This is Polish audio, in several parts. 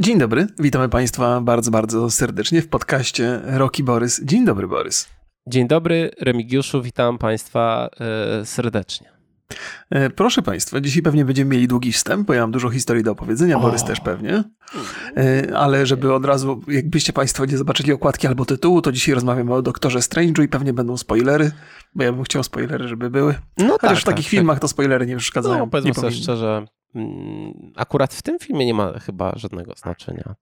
Dzień dobry, witamy Państwa bardzo, bardzo serdecznie w podcaście Roki Borys. Dzień dobry, Borys. Dzień dobry, Remigiuszu, witam Państwa e, serdecznie. E, proszę Państwa, dzisiaj pewnie będziemy mieli długi wstęp, bo ja mam dużo historii do opowiedzenia, o. Borys też pewnie. E, ale żeby od razu, jakbyście Państwo nie zobaczyli okładki albo tytułu, to dzisiaj rozmawiamy o Doktorze Strange'u i pewnie będą spoilery, bo ja bym chciał spoilery, żeby były. No Chociaż tak, w takich tak, filmach tak. to spoilery nie przeszkadzają. No, powiedzmy nie sobie szczerze, mm, akurat w tym filmie nie ma chyba żadnego znaczenia.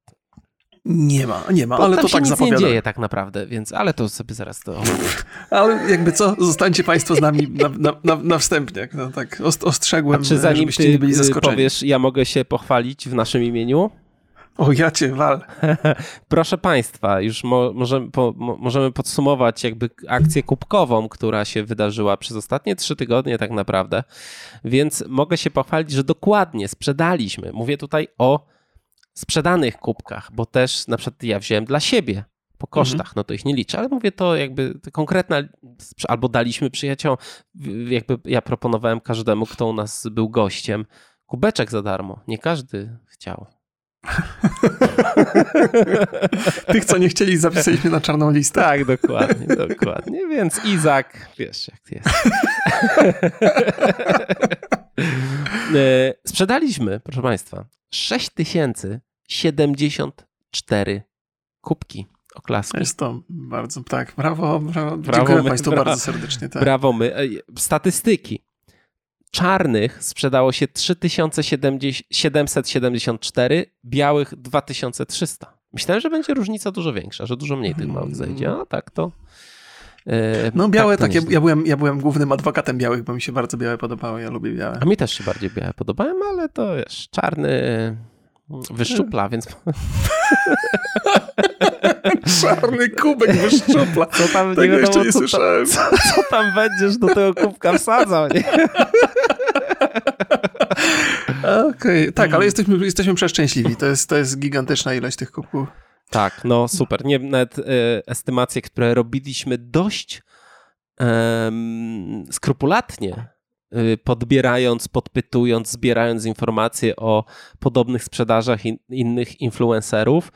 Nie ma, nie ma, ale to tak nic zapowiada. nie dzieje tak naprawdę, więc, ale to sobie zaraz to... ale jakby co, zostańcie państwo z nami na, na, na, na wstępnie, no tak ostrzegłem, A czy zanim żebyście ty nie byli zaskoczeni. powiesz, ja mogę się pochwalić w naszym imieniu? O, ja cię wal. Proszę Państwa, już mo, możemy, po, mo, możemy podsumować jakby akcję kubkową, która się wydarzyła przez ostatnie trzy tygodnie tak naprawdę, więc mogę się pochwalić, że dokładnie sprzedaliśmy, mówię tutaj o sprzedanych kubkach, bo też na przykład ja wziąłem dla siebie po kosztach, mhm. no to ich nie liczę, ale mówię to jakby konkretne, albo daliśmy przyjaciołom, jakby ja proponowałem każdemu, kto u nas był gościem, kubeczek za darmo. Nie każdy chciał. Tych, co nie chcieli, zapisaliśmy na czarną listę. Tak, dokładnie, dokładnie. Więc Izak, wiesz jak jest. E, sprzedaliśmy, proszę Państwa, 6000 74 kubki. Oklaski. Jest to bardzo, tak, brawo, brawo. brawo Dziękuję my, Państwu bardzo serdecznie. Tak. Brawo my. Statystyki. Czarnych sprzedało się 3774, białych 2300. Myślałem, że będzie różnica dużo większa, że dużo mniej tych małych zejdzie, a tak to... E, no białe tak, tak ja, ja, byłem, ja byłem głównym adwokatem białych, bo mi się bardzo białe podobały, ja lubię białe. A mi też się bardziej białe podobają, ale to wiesz, czarny Wyszczupla, więc... Czarny kubek wyszczupla. Co tam, Tego nie jeszcze nie co, słyszałem. Co, co, tam będziesz do tego kubka wsadzał, nie? Okej, okay. tak, ale jesteśmy, jesteśmy przeszczęśliwi. To jest, to jest gigantyczna ilość tych kubków. Tak, no super. Nie, nawet y, estymacje, które robiliśmy dość um, skrupulatnie Y, podbierając, podpytując, zbierając informacje o podobnych sprzedażach in, innych influencerów,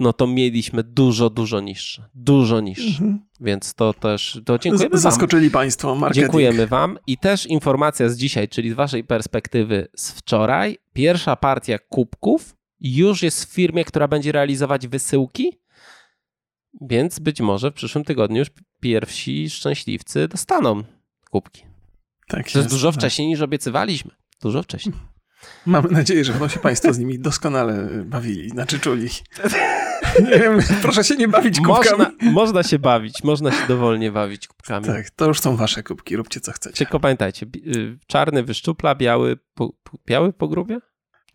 no to mieliśmy dużo, dużo niższe. Dużo niższe. Mhm. Więc to też to dziękujemy. Zaskoczyli wam. Państwo marketing. Dziękujemy Wam. I też informacja z dzisiaj, czyli z Waszej perspektywy z wczoraj. Pierwsza partia kubków już jest w firmie, która będzie realizować wysyłki. Więc być może w przyszłym tygodniu już pierwsi szczęśliwcy dostaną kubki. Tak to jest, dużo tak. wcześniej niż obiecywaliśmy. Dużo wcześniej. Mamy nadzieję, że będą się Państwo z nimi doskonale bawili, znaczy czuli. Nie wiem, proszę się nie bawić kubkami. Można, można się bawić, można się dowolnie bawić kubkami. Tak, to już są wasze kubki, róbcie co chcecie. Tylko pamiętajcie, y, czarny wyszczupla, biały po, biały po grubie?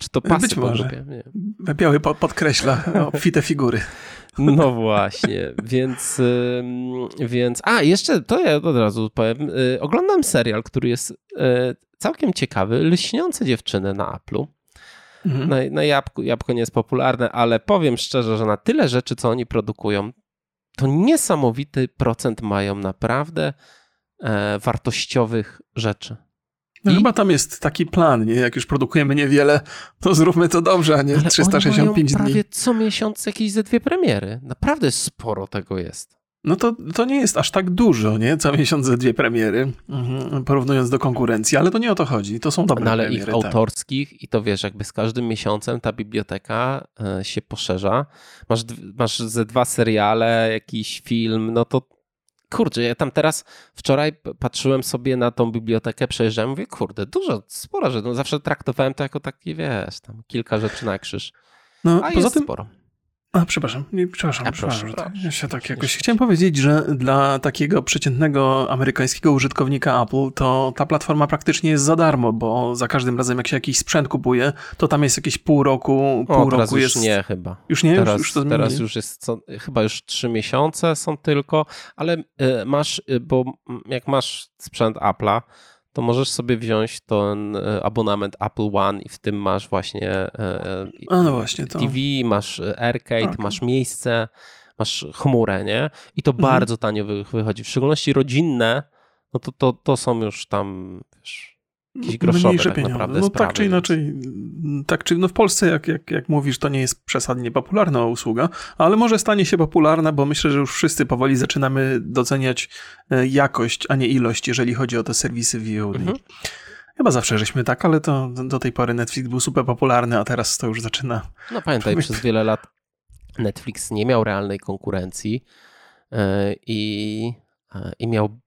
Czy to pasy Być może. po grubie? Nie. Biały podkreśla obfite figury. No właśnie, więc, więc. A, jeszcze to ja od razu powiem. Y, oglądam serial, który jest y, całkiem ciekawy. Lśniące dziewczyny na Apple'u. Mhm. Na, na jabłku, jabłko nie jest popularne, ale powiem szczerze, że na tyle rzeczy, co oni produkują, to niesamowity procent mają naprawdę e, wartościowych rzeczy. No I... chyba tam jest taki plan, nie? Jak już produkujemy niewiele, to zróbmy to dobrze, a nie Ale 365 oni mają prawie co miesiąc jakieś ze dwie premiery. Naprawdę sporo tego jest. No to, to nie jest aż tak dużo, nie? Co miesiąc ze dwie premiery, mhm. porównując do konkurencji, ale to nie o to chodzi. To są dobre no, ale premiery. ich tak. autorskich i to wiesz, jakby z każdym miesiącem ta biblioteka e, się poszerza. Masz, masz ze dwa seriale, jakiś film, no to kurczę, ja tam teraz wczoraj patrzyłem sobie na tą bibliotekę, przejeżdżałem, mówię, kurde, dużo, sporo, że no zawsze traktowałem to jako taki, wiesz, tam kilka rzeczy na krzyż. No, A poza tym, sporo. A, przepraszam, nie, przepraszam, A, przepraszam. Proszę, ja się tak jakoś chciałem powiedzieć, że dla takiego przeciętnego amerykańskiego użytkownika Apple to ta platforma praktycznie jest za darmo, bo za każdym razem jak się jakiś sprzęt kupuje, to tam jest jakieś pół roku, pół o, roku już jest... nie chyba. Już nie? Teraz, już, już teraz już jest, co, chyba już trzy miesiące są tylko, ale y, masz, y, bo jak masz sprzęt Apple'a, to możesz sobie wziąć ten e, abonament Apple One i w tym masz właśnie, e, e, A no właśnie to. TV, masz arcade, okay. masz miejsce, masz chmurę, nie? I to mhm. bardzo tanio wychodzi. W szczególności rodzinne, no to, to, to są już tam, wiesz, jakieś groszowe Mniejsze tak pieniądze. naprawdę No sprawy, tak czy inaczej, tak czy no w Polsce, jak, jak, jak mówisz, to nie jest przesadnie popularna usługa, ale może stanie się popularna, bo myślę, że już wszyscy powoli zaczynamy doceniać e, jakość, a nie ilość, jeżeli chodzi o te serwisy VOD. Mhm. Chyba zawsze żeśmy tak, ale to do tej pory Netflix był super popularny, a teraz to już zaczyna. No pamiętaj, przez wiele lat Netflix nie miał realnej konkurencji yy, i, yy, i miał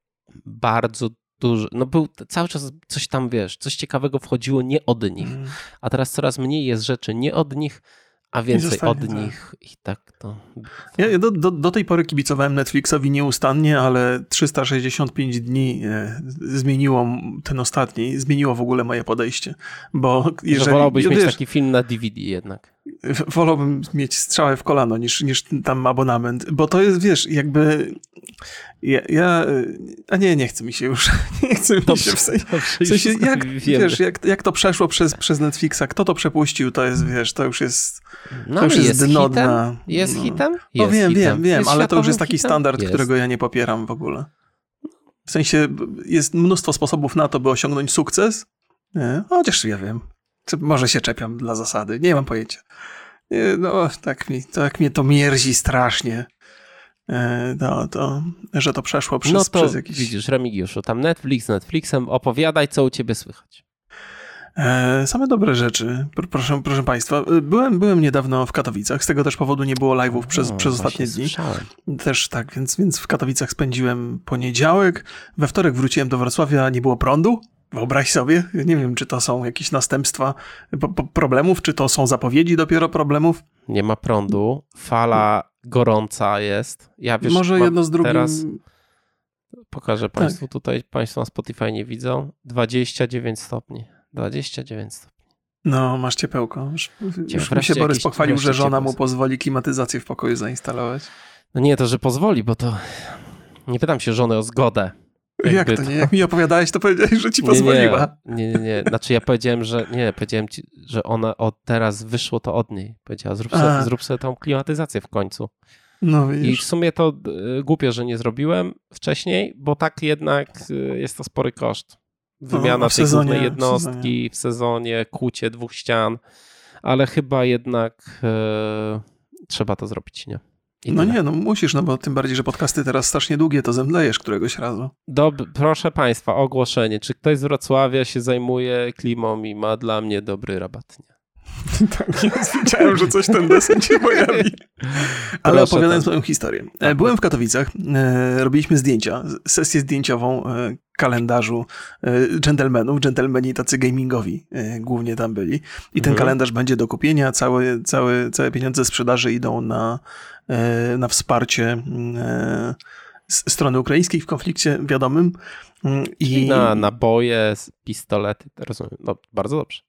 bardzo dużo, no był cały czas coś tam, wiesz, coś ciekawego wchodziło nie od nich, Mm. a teraz coraz mniej jest rzeczy nie od nich, a więcej zostanie, od tak. nich i tak to... Ja do, do, do tej pory kibicowałem Netflixowi nieustannie, ale 365 dni e, zmieniło ten ostatni, zmieniło w ogóle moje podejście, bo Że jeżeli... wolałbyś mieć taki film na DVD jednak. Wolałbym mieć strzałę w kolano niż, niż tam abonament, bo to jest, wiesz, jakby ja, ja a nie, nie chce mi się już, nie chce mi Dobrze, się w sensie, w sensie jak, wiemy. wiesz, jak, jak to przeszło przez, przez Netflixa, kto to przepuścił, to jest, wiesz, to już jest, No, to już jest, jest dno hitem? dna. Jest No. hitem? No Jest wiem, hitem. wiem, wiem, ale to już jest taki hitem? standard, Jest. którego ja nie popieram w ogóle. W sensie jest mnóstwo sposobów na to, by osiągnąć sukces, nie? chociaż ja wiem. Czy może się czepiam dla zasady, nie mam pojęcia. No, tak, mi, tak mnie to mierzi strasznie. E, To, to, że to przeszło przez, no to przez jakiś... widzisz, Remigiuszu, tam Netflix, Netflixem, opowiadaj, co u ciebie słychać. E, same dobre rzeczy, Pr- proszę, proszę Państwa. E, Byłem, byłem niedawno w Katowicach, z tego też powodu nie było live'ów przez, O, przez ostatnie dni. Słyszałem. Też tak, więc, więc w Katowicach spędziłem poniedziałek. We wtorek wróciłem do Wrocławia, nie było prądu. Wyobraź sobie, nie wiem, czy to są jakieś następstwa problemów, czy to są zapowiedzi dopiero problemów. Nie ma prądu, fala gorąca jest. Ja wiesz, Może jedno z drugim. Teraz pokażę Państwu tutaj, Państwo na Spotify nie widzą, 29 stopni. 29 stopni. No, masz ciepełko. Już, już mi się Borys pochwalił, że żona mu pozwoli klimatyzację w pokoju zainstalować. No nie to, że pozwoli, bo to nie pytam się żony o zgodę. Jak to nie? Jak mi opowiadałeś, to powiedziałeś, że ci pozwoliła. Nie, nie, nie. Znaczy ja powiedziałem, że nie, powiedziałem ci, że ona od teraz wyszło to od niej. Powiedziała, zrób sobie, zrób sobie tą klimatyzację w końcu. No I w sumie to y, głupie, że nie zrobiłem wcześniej, bo tak jednak y, jest to spory koszt. Wymiana a w tej sezonie- głównej w jednostki w sezonie, kucie dwóch ścian, ale chyba jednak y, trzeba to zrobić, nie? No nie, no musisz, no bo tym bardziej, że podcasty teraz strasznie długie, to zemdlejesz któregoś razu. Dob- proszę Państwa, ogłoszenie. Czy ktoś z Wrocławia się zajmuje klimą i ma dla mnie dobry rabat? Nie. Tak jest, wiedziałem, że coś ten desen się pojawi. Ale Proszę opowiadając moją historię. E, Byłem w Katowicach, e, robiliśmy zdjęcia, sesję zdjęciową e, kalendarzu dżentelmenów, dżentelmeni tacy gamingowi głównie tam byli. I ten Mhm. kalendarz będzie do kupienia, całe, całe, całe pieniądze sprzedaży idą na, na wsparcie strony ukraińskiej w konflikcie wiadomym. Mm, I Na naboje, pistolety, rozumiem. No, bardzo dobrze.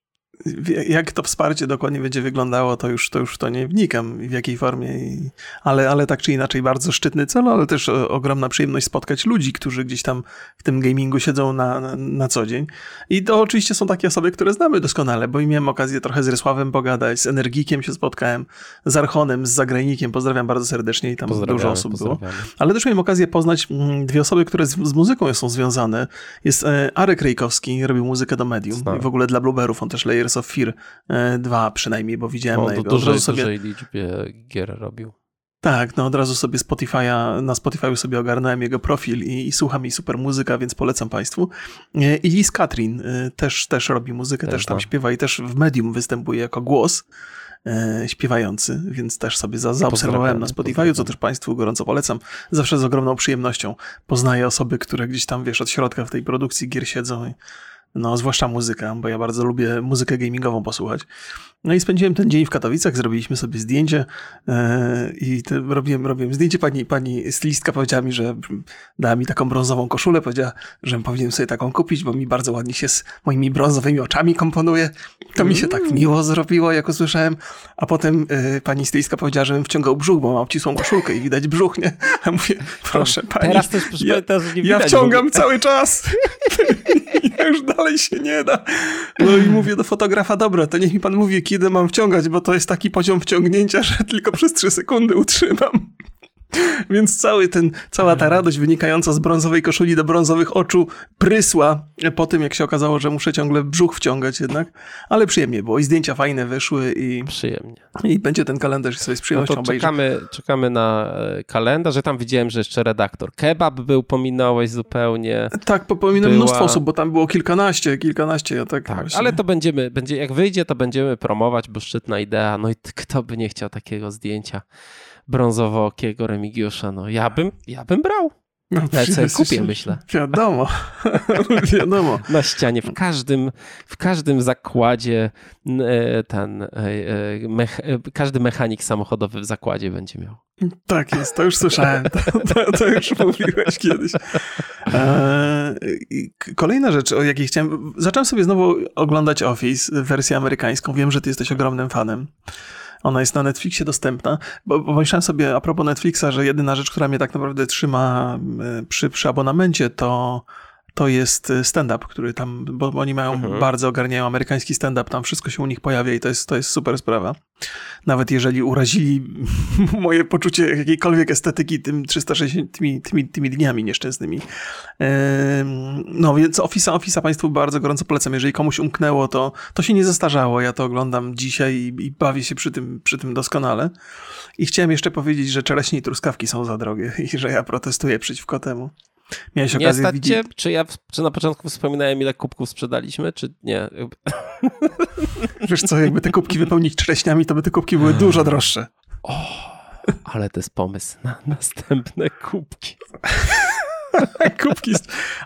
Jak to wsparcie dokładnie będzie wyglądało, to już, to już to nie wnikam, w jakiej formie, i, ale, ale tak czy inaczej bardzo szczytny cel, ale też o, ogromna przyjemność spotkać ludzi, którzy gdzieś tam w tym gamingu siedzą na, na, na co dzień. I to oczywiście są takie osoby, które znamy doskonale, bo i miałem okazję trochę z Rysławem pogadać, z Energikiem się spotkałem, z Archonem, z Zagranikiem, pozdrawiam bardzo serdecznie i tam dużo osób było. Ale też miałem okazję poznać mm, dwie osoby, które z, z muzyką są związane. Jest e, Arek Rejkowski, robił muzykę do Medium Znam. i w ogóle dla Blueberów, on też Layers of Fear e, 2 przynajmniej, bo widziałem On na jego. dużej, sobie, dużej liczbie gier robił. tak, no od razu sobie Spotify'a, na Spotify'u sobie ogarnąłem jego profil i, i słucham jej super muzyka, więc polecam Państwu. E, I Liz Katrin e, też, też robi muzykę, Też też tam śpiewa i też w Medium występuje jako głos e, śpiewający, więc też sobie za, zaobserwowałem na Spotify'u, co też Państwu gorąco polecam. Zawsze z ogromną przyjemnością poznaję osoby, które gdzieś tam, wiesz, od środka w tej produkcji gier siedzą no, zwłaszcza muzyka, bo ja bardzo lubię muzykę gamingową posłuchać. No i spędziłem ten dzień w Katowicach, zrobiliśmy sobie zdjęcie e, i te, robiłem, robiłem zdjęcie. Pani, pani stylistka powiedziała mi, że dała mi taką brązową koszulę, powiedziała, że powinien sobie taką kupić, bo mi bardzo ładnie się z moimi brązowymi oczami komponuje. To mi się tak miło zrobiło, jak usłyszałem. A potem e, pani stylistka powiedziała, żebym wciągał brzuch, bo mam obcisłą koszulkę i widać brzuch, nie? A mówię, proszę pani, Teraz też proszę ja- że nie ja widać wciągam w ogóle. cały czas. ja już dalej się nie da. No i mówię do fotografa, dobra, to niech mi pan mówi, kiedy mam wciągać, bo to jest taki poziom wciągnięcia, że tylko przez 3 sekundy utrzymam. Więc cały ten, cała ta radość wynikająca z brązowej koszuli do brązowych oczu prysła po tym, jak się okazało, że muszę ciągle brzuch wciągać jednak. Ale przyjemnie było i zdjęcia fajne wyszły i, Przyjemnie. i będzie ten kalendarz sobie z No przyjemnością to obejrzę. czekamy, czekamy na e, kalendarz. Ja tam widziałem, że jeszcze redaktor kebab był, pominąłeś zupełnie. Tak, popominam Była- mnóstwo osób, bo tam było kilkanaście, kilkanaście, ja tak, Tak, właśnie- ale to będziemy, będzie, jak wyjdzie, to będziemy promować, bo szczytna idea. No i kto by nie chciał takiego zdjęcia brązowo-okiego Remigiusza? No ja bym, ja bym brał. No, jest- kupię, myślę. Wiadomo, wiadomo. Na ścianie, w każdym, w każdym zakładzie e, ten, e, e, mech, e, każdy mechanik samochodowy w zakładzie będzie miał. Tak jest, to już słyszałem, to, to, to już mówiłeś kiedyś. Eee, kolejna rzecz, o jakiej chciałem, zacząłem sobie znowu oglądać Office, wersję amerykańską, wiem, że ty jesteś ogromnym fanem. Ona jest na Netflixie dostępna, bo, bo myślałem sobie a propos Netflixa, że jedyna rzecz, która mnie tak naprawdę trzyma e, przy, przy abonamencie, to, to jest stand-up, który tam, bo oni mają, Mhm. bardzo ogarniają amerykański stand-up, tam wszystko się u nich pojawia i to jest, to jest super sprawa. Nawet jeżeli urazili moje poczucie jakiejkolwiek estetyki tym 360, tymi, tymi, tymi dniami nieszczęsnymi. No więc Office'a, Office'a Państwu bardzo gorąco polecam. Jeżeli komuś umknęło, to, to się nie zestarzało. Ja to oglądam dzisiaj i, i bawię się przy tym, przy tym doskonale. I chciałem jeszcze powiedzieć, że czereśnie i truskawki są za drogie i że ja protestuję przeciwko temu. Miałeś Nie okazję stać widzieć... cię, czy ja czy na początku wspominałem, ile kubków sprzedaliśmy, czy nie? Wiesz co, jakby te kubki wypełnić czereśniami, to by te kubki były dużo droższe. O, ale to jest pomysł na następne kubki. Kubki.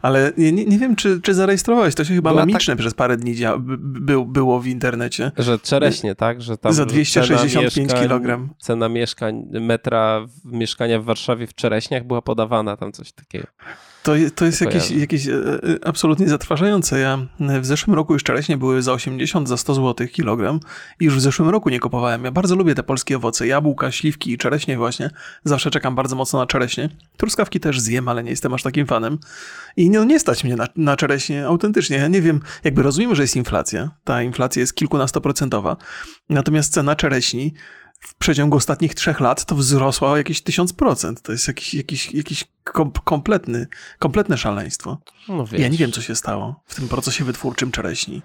Ale nie, nie, wiem, czy, czy zarejestrowałeś. To się chyba Była memiczne przez parę dni dzia- b- b- było w internecie. Że czereśnie, tak? Że tam Za 265 cena mieszkań- kilogram. Cena mieszkań, metra mieszkania w Warszawie w Czereśniach była podawana, tam coś takiego. To, to jest Nie jakieś, jakieś e, e, absolutnie zatrważające. Ja e, w zeszłym roku już czereśnie były za 80, za 100 zł kilogram i już w zeszłym roku nie kupowałem. Ja bardzo lubię te polskie owoce, jabłka, śliwki i czereśnie właśnie. Zawsze czekam bardzo mocno na czereśnie. Truskawki też zjem, ale nie jestem aż takim fanem. I no, nie stać mnie na, na czereśnie autentycznie. Ja nie wiem, jakby rozumiem, że jest inflacja. Ta inflacja jest kilkunastoprocentowa. Natomiast cena czereśni w przeciągu ostatnich trzech lat to wzrosła o jakieś tysiąc procent. To jest jakiś, jakiś, jakiś kom, kompletny, kompletne szaleństwo. No. Ja nie wiem, co się stało w tym procesie wytwórczym czereśni.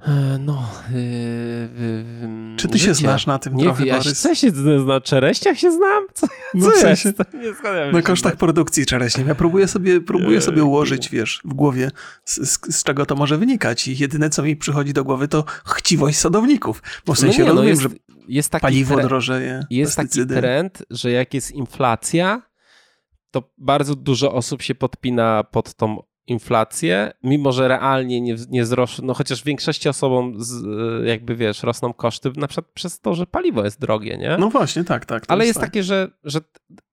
E, No. Yy, yy, Czy ty się znasz na tym Nie trochę, wiem, Borys? się na czereściach się znam? Co, No co w sensie- jest? Na kosztach produkcji czereśni. Ja próbuję sobie, próbuję sobie Jejku. ułożyć, wiesz, w głowie, z, z, z czego to może wynikać. I jedyne, co mi przychodzi do głowy, to chciwość sadowników. Bo w sensie no nie, no rozumiem, jest, że jest taki paliwo tre- drożeje, Jest taki pestycydy. trend, że jak jest inflacja, to bardzo dużo osób się podpina pod tą inflację, mimo że realnie nie, nie wzrosło, no chociaż większości osobom z, jakby wiesz, rosną koszty, na przykład przez to, że paliwo jest drogie, nie? No właśnie, tak, tak. Ale jest tak. takie, że, że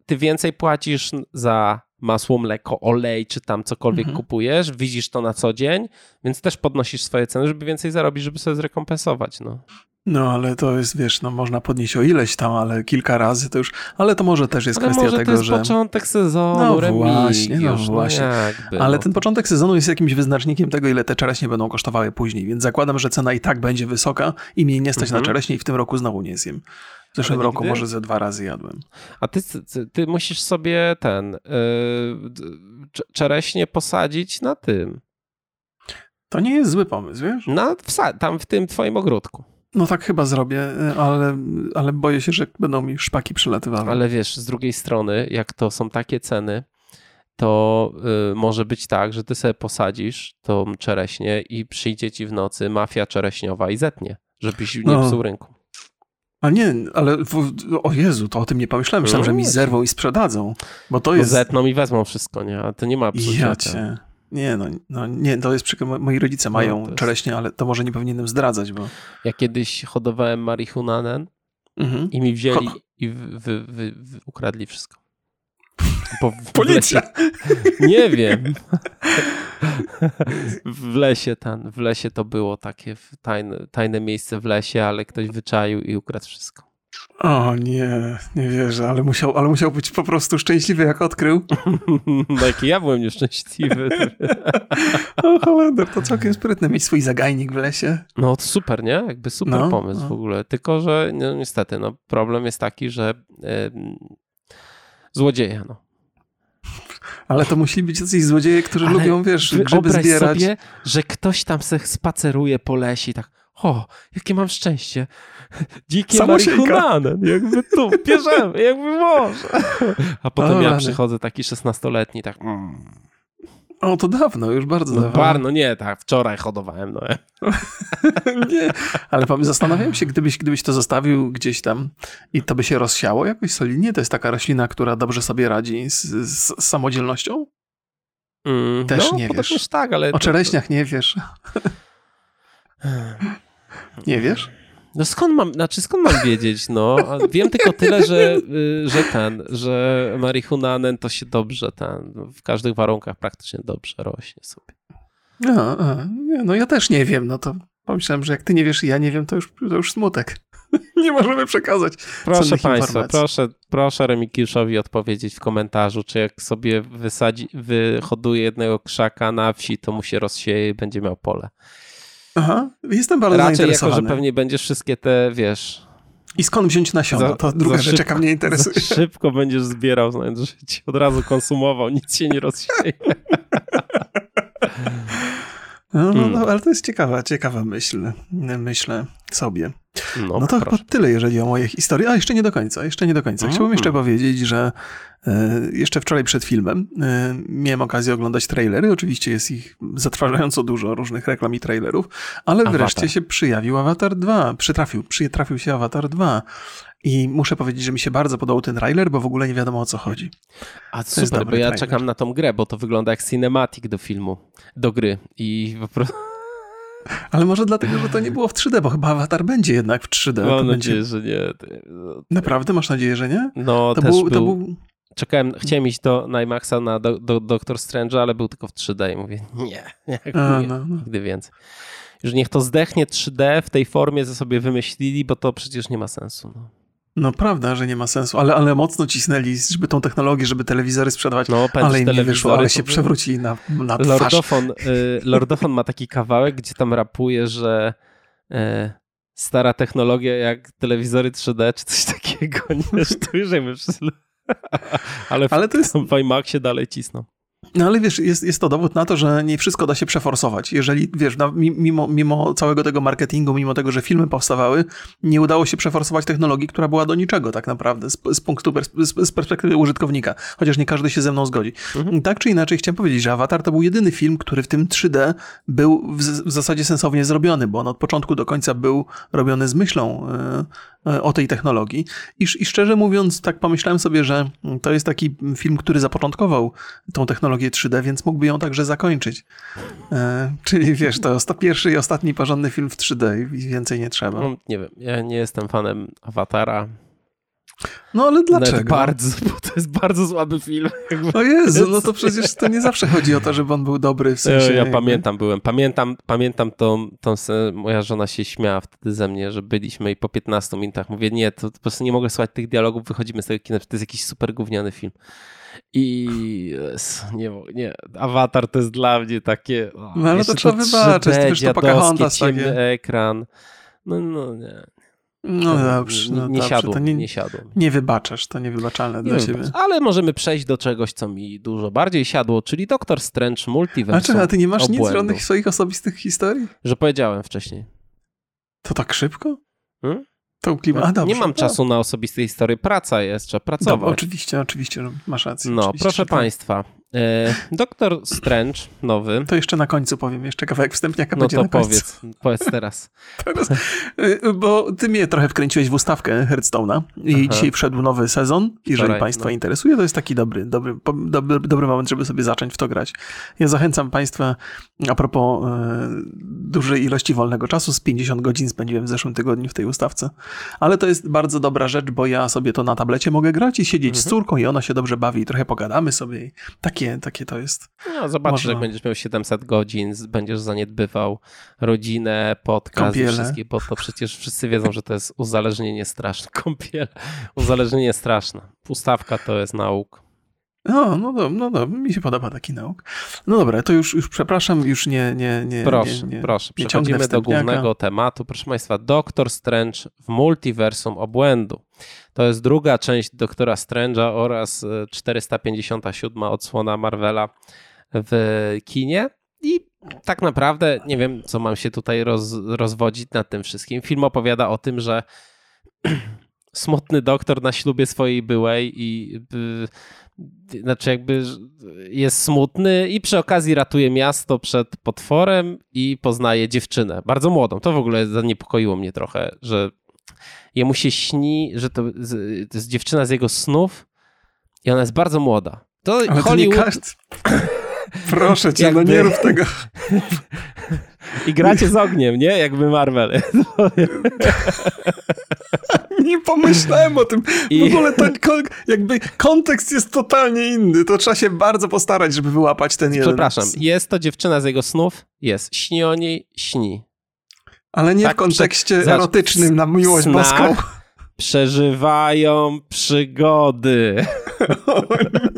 ty więcej płacisz za masło, mleko, olej, czy tam cokolwiek Mhm. kupujesz, widzisz to na co dzień, więc też podnosisz swoje ceny, żeby więcej zarobić, żeby sobie zrekompensować, no. No, ale to jest, wiesz, no można podnieść o ileś tam, ale kilka razy to już, ale to może też jest Ale kwestia może tego, to jest że... początek sezonu, No Remigiusz, właśnie, no właśnie. jakby, Ale no. ten początek sezonu jest jakimś wyznacznikiem tego, ile te czereśnie będą kosztowały później, więc zakładam, że cena i tak będzie wysoka i mnie nie stać Mhm. na czereśnie i w tym roku znowu nie zjem. W zeszłym Ale roku nigdy? może ze dwa razy jadłem. A ty, ty, musisz sobie ten, yy, czereśnie posadzić na tym, To nie jest zły pomysł, wiesz? na, tam w tym twoim ogródku. No tak chyba zrobię, ale, ale boję się, że będą mi szpaki przylatywały. Ale wiesz, z drugiej strony, jak to są takie ceny, to y, może być tak, że ty sobie posadzisz tą czereśnię i przyjdzie ci w nocy mafia czereśniowa i zetnie, żebyś nie No. psuł rynku. A nie, ale w, o Jezu, to o tym nie pomyślałem. Myślałem, No że mi właśnie. zerwą i sprzedadzą, bo to Bo jest... zetną i wezmą wszystko, nie? A to nie ma psucia. Ja ten. cię. Nie, no, no nie, to jest przykre. Moi rodzice No, mają to jest- czereśnie, ale to może nie powinienem zdradzać, bo... Ja kiedyś hodowałem marihuanę Mhm. i mi wzięli Ho- i wy, wy, wy, wy, ukradli wszystko. Bo w, Policja! Lesie, nie wiem. W lesie, ten, w lesie to było takie tajne, tajne miejsce w lesie, ale ktoś wyczaił i ukradł wszystko. O nie, nie wierzę, ale musiał, ale musiał być po prostu szczęśliwy, jak odkrył. No jaki ja byłem nieszczęśliwy. O, Holender, to całkiem sprytne mieć swój zagajnik w lesie. No to super, nie? Jakby super No, pomysł no. w ogóle. Tylko, że no, niestety, no, problem jest taki, że em, Złodzieja, no. Ale to musieli być jacyś złodzieje, którzy Ale lubią, wiesz, grzyby zbierać. sobie, że ktoś tam se spaceruje po lesie i tak, o, jakie mam szczęście. Dzikie marihunanen, jakby tu, bierzemy, jakby może. A potem O, ja rany. przychodzę taki szesnastoletni, tak, mm, O, to dawno, już bardzo no dawno. bar, no nie, tak, wczoraj hodowałem, no. Nie, ale zastanawiam się, gdybyś, gdybyś to zostawił gdzieś tam i to by się rozsiało jakoś solidnie, to jest taka roślina, która dobrze sobie radzi z, z, z samodzielnością? Mm, Też no, nie wiesz. tak, ale... O czereśniach nie wiesz. Nie wiesz? No skąd mam, znaczy skąd mam wiedzieć, no? Wiem tylko tyle, że, y, że ten, że marihunanen to się dobrze ten, w każdych warunkach praktycznie dobrze rośnie sobie. Nie, no ja też nie wiem, no to pomyślałem, że jak ty nie wiesz i ja nie wiem, to już, to już smutek. nie możemy przekazać Proszę Państwa, proszę, proszę Remigiuszowi odpowiedzieć w komentarzu, czy jak sobie wysadzi, wyhoduje jednego krzaka na wsi, to mu się rozsieje i będzie miał pole. Aha, jestem bardzo Raczej jako, że zainteresowany. pewnie będziesz wszystkie te, wiesz... I skąd wziąć nasiona? za- to druga rzecz, jaka mnie interesuje. Szybko będziesz zbierał, znając, że ci od razu konsumował, nic się nie rozsieje. No, no, Hmm. no, ale to jest ciekawa, ciekawa myśl, myślę sobie. No, No to proszę. chyba tyle, jeżeli o moje historie. A jeszcze nie do końca, jeszcze nie do końca. Chciałbym Mm. jeszcze powiedzieć, że e, jeszcze wczoraj przed filmem e, miałem okazję oglądać trailery. Oczywiście jest ich zatrważająco dużo, różnych reklam i trailerów, ale Avatar. wreszcie się przyjawił Avatar 2. Przytrafił, przytrafił się Avatar 2. I muszę powiedzieć, że mi się bardzo podobał ten trailer, bo w ogóle nie wiadomo o co chodzi. A jest super, bo ja trailer. czekam na tą grę, bo to wygląda jak cinematic do filmu, do gry i po prostu Ale może dlatego, że to nie było w 3D, bo chyba Avatar będzie jednak w 3D. mam to nadzieję, będzie... że nie. Naprawdę masz nadzieję, że nie? No To też był, był, to był czekałem, chciałem iść do IMAXa na do, do, Doctor Strange'a, ale był tylko w 3D i mówię nie, nie, A, nie no, no. nigdy więcej. Już niech to zdechnie 3D w tej formie, co sobie wymyślili, bo to przecież nie ma sensu. No, No prawda, że nie ma sensu, ale, ale mocno cisnęli, żeby tą technologię, żeby telewizory sprzedawać, no ale im nie wyszło, ale się przewrócili na, na twarz. Lordofon, y, Lordofon ma taki kawałek, gdzie tam rapuje, że y, stara technologia jak telewizory 3D czy coś takiego. Nie, jakby wszyscy... Ale w, Ale to jest- w IMAXie dalej cisną. No ale wiesz, jest, jest to dowód na to, że nie wszystko da się przeforsować. Jeżeli, wiesz, na, mi- mimo, mimo całego tego marketingu, mimo tego, że filmy powstawały, nie udało się przeforsować technologii, która była do niczego tak naprawdę z, z punktu, z, z perspektywy użytkownika. Chociaż nie każdy się ze mną zgodzi. Mhm. Tak czy inaczej chciałem powiedzieć, że Avatar to był jedyny film, który w tym 3D był w, w zasadzie sensownie zrobiony, bo on od początku do końca był robiony z myślą e, o tej technologii. I, I szczerze mówiąc, tak pomyślałem sobie, że to jest taki film, który zapoczątkował tą technologię 3D, więc mógłby ją także zakończyć. E, czyli wiesz, to jest pierwszy i ostatni porządny film w 3D i więcej nie trzeba. No, nie wiem, ja nie jestem fanem Awatara. No ale Nawet dlaczego? bardzo, bo to jest bardzo słaby film. O Jezu, no to przecież to nie zawsze chodzi o to, żeby on był dobry w sensie... Ja, pamiętam, byłem. Pamiętam, pamiętam tą, tą scenę, moja żona się śmiała wtedy ze mnie, że byliśmy i po 15 minutach mówię, nie, to, po prostu nie mogę słuchać tych dialogów, wychodzimy z tego kina, to jest jakiś super gówniany film. I nie, nie, Avatar to jest dla mnie takie... o, No, ale to trzeba wybaczyć, 3D, to wiesz, to Pocahontas takie. ekran. No, no nie. No To dobrze, nie, no nie dobrze, siadło, nie, nie siadło. nie wybaczasz, to niewybaczalne Nie dla wiem, ciebie. Ale możemy przejść do czegoś, co mi dużo bardziej siadło, czyli Doctor Strange Multiversum. A ty nie masz nic obłędu. żadnych swoich osobistych historii? Że powiedziałem wcześniej. To tak szybko? Hmm? To klimat. A, dobrze, nie mam to- czasu na osobiste historie. Praca jest, trzeba pracować. oczywiście, oczywiście, że masz rację. no, oczywiście, proszę tak. Państwa. E, Doktor Strange, nowy. To jeszcze na końcu powiem, jeszcze kawałek wstępniaka No będzie to na końcu. powiedz, powiedz teraz. Teraz, y, bo ty mnie trochę wkręciłeś w ustawkę Hearthstone'a i Aha. dzisiaj wszedł nowy sezon. Jeżeli Wczoraj, Państwa no. interesuje, to jest taki dobry, dobry, dobry, dobry moment, żeby sobie zacząć w to grać. Ja zachęcam Państwa, a propos e, dużej ilości wolnego czasu, z 50 godzin spędziłem w zeszłym tygodniu w tej ustawce. Ale to jest bardzo dobra rzecz, bo ja sobie to na tablecie mogę grać i siedzieć z Mhm. córką i ona się dobrze bawi i trochę pogadamy sobie. I takie, takie to jest. No, zobaczysz, Można. jak będziesz miał 700 godzin, będziesz zaniedbywał rodzinę, podcast i wszystkie, bo to przecież wszyscy wiedzą, że to jest uzależnienie straszne. Kąpiele, uzależnienie straszne. Ustawka to jest nauk. No, no, no, no, no, mi się podoba taki nauk. No dobra, to już, już przepraszam, już nie, nie, nie. Proszę, nie, nie, proszę. nie Przechodzimy do głównego tematu. Proszę Państwa, Doktor Strange w multiversum obłędu. To jest druga część Doktora Strange'a oraz 457 e, odsłona Marvela w kinie. I tak naprawdę nie wiem, co mam się tutaj roz, rozwodzić nad tym wszystkim. Film opowiada o tym, że smutny doktor na ślubie swojej byłej i y, znaczy jakby jest smutny i przy okazji ratuje miasto przed potworem i poznaje dziewczynę, bardzo młodą. To w ogóle zaniepokoiło mnie trochę, że jemu się śni, że to, to jest dziewczyna z jego snów i ona jest bardzo młoda. To Ale Hollywood... To każdy... Proszę cię, Jakby... no nie rób tego. I gracie z ogniem, nie? Jakby Marvel. nie pomyślałem o tym. I... W ogóle to jakby kontekst jest totalnie inny. To trzeba się bardzo postarać, żeby wyłapać ten jeden. Przepraszam, jest to dziewczyna z jego snów? Jest. Śni o niej? Śni. Ale nie tak, w kontekście erotycznym na miłość boską przeżywają przygody. O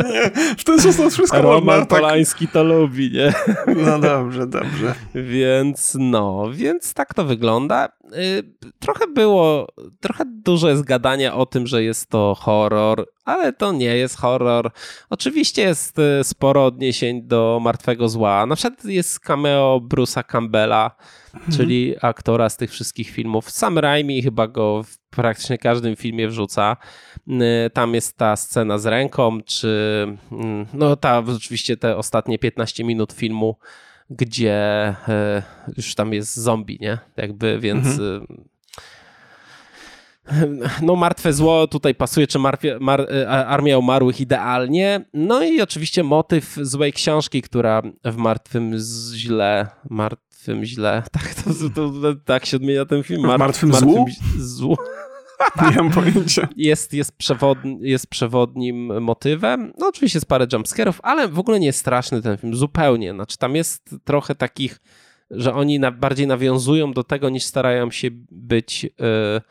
nie, w ten sposób wszystko Roman można, tak. Polański to lubi, nie? No dobrze, dobrze. Więc no, więc tak to wygląda. Y, trochę było, trochę dużo jest gadania o tym, że jest to horror, ale to nie jest horror. Oczywiście jest y, sporo odniesień do Martwego Zła. Na przykład jest cameo Bruce'a Campbella, mhm. czyli aktora z tych wszystkich filmów. Sam Raimi chyba go w praktycznie każdym filmie wrzuca. Y, tam jest ta scena z ręką, czy mm, no ta oczywiście te ostatnie 15 minut filmu gdzie e, już tam jest zombie, nie? Jakby, więc mhm. E, no martwe zło tutaj pasuje, czy mar, e, Armia Umarłych idealnie. No i oczywiście motyw złej książki, która w Martwym Źle, Martwym Źle, tak, to, to, to tak się odmienia ten film. Mar, martwym, martwym Złu? złu. Nie mam pojęcia. Jest, jest, przewodni, jest przewodnim motywem. No oczywiście jest parę jumpscarów, ale w ogóle nie jest straszny ten film, zupełnie. Znaczy tam jest trochę takich, że oni na, bardziej nawiązują do tego, niż starają się być... Yy,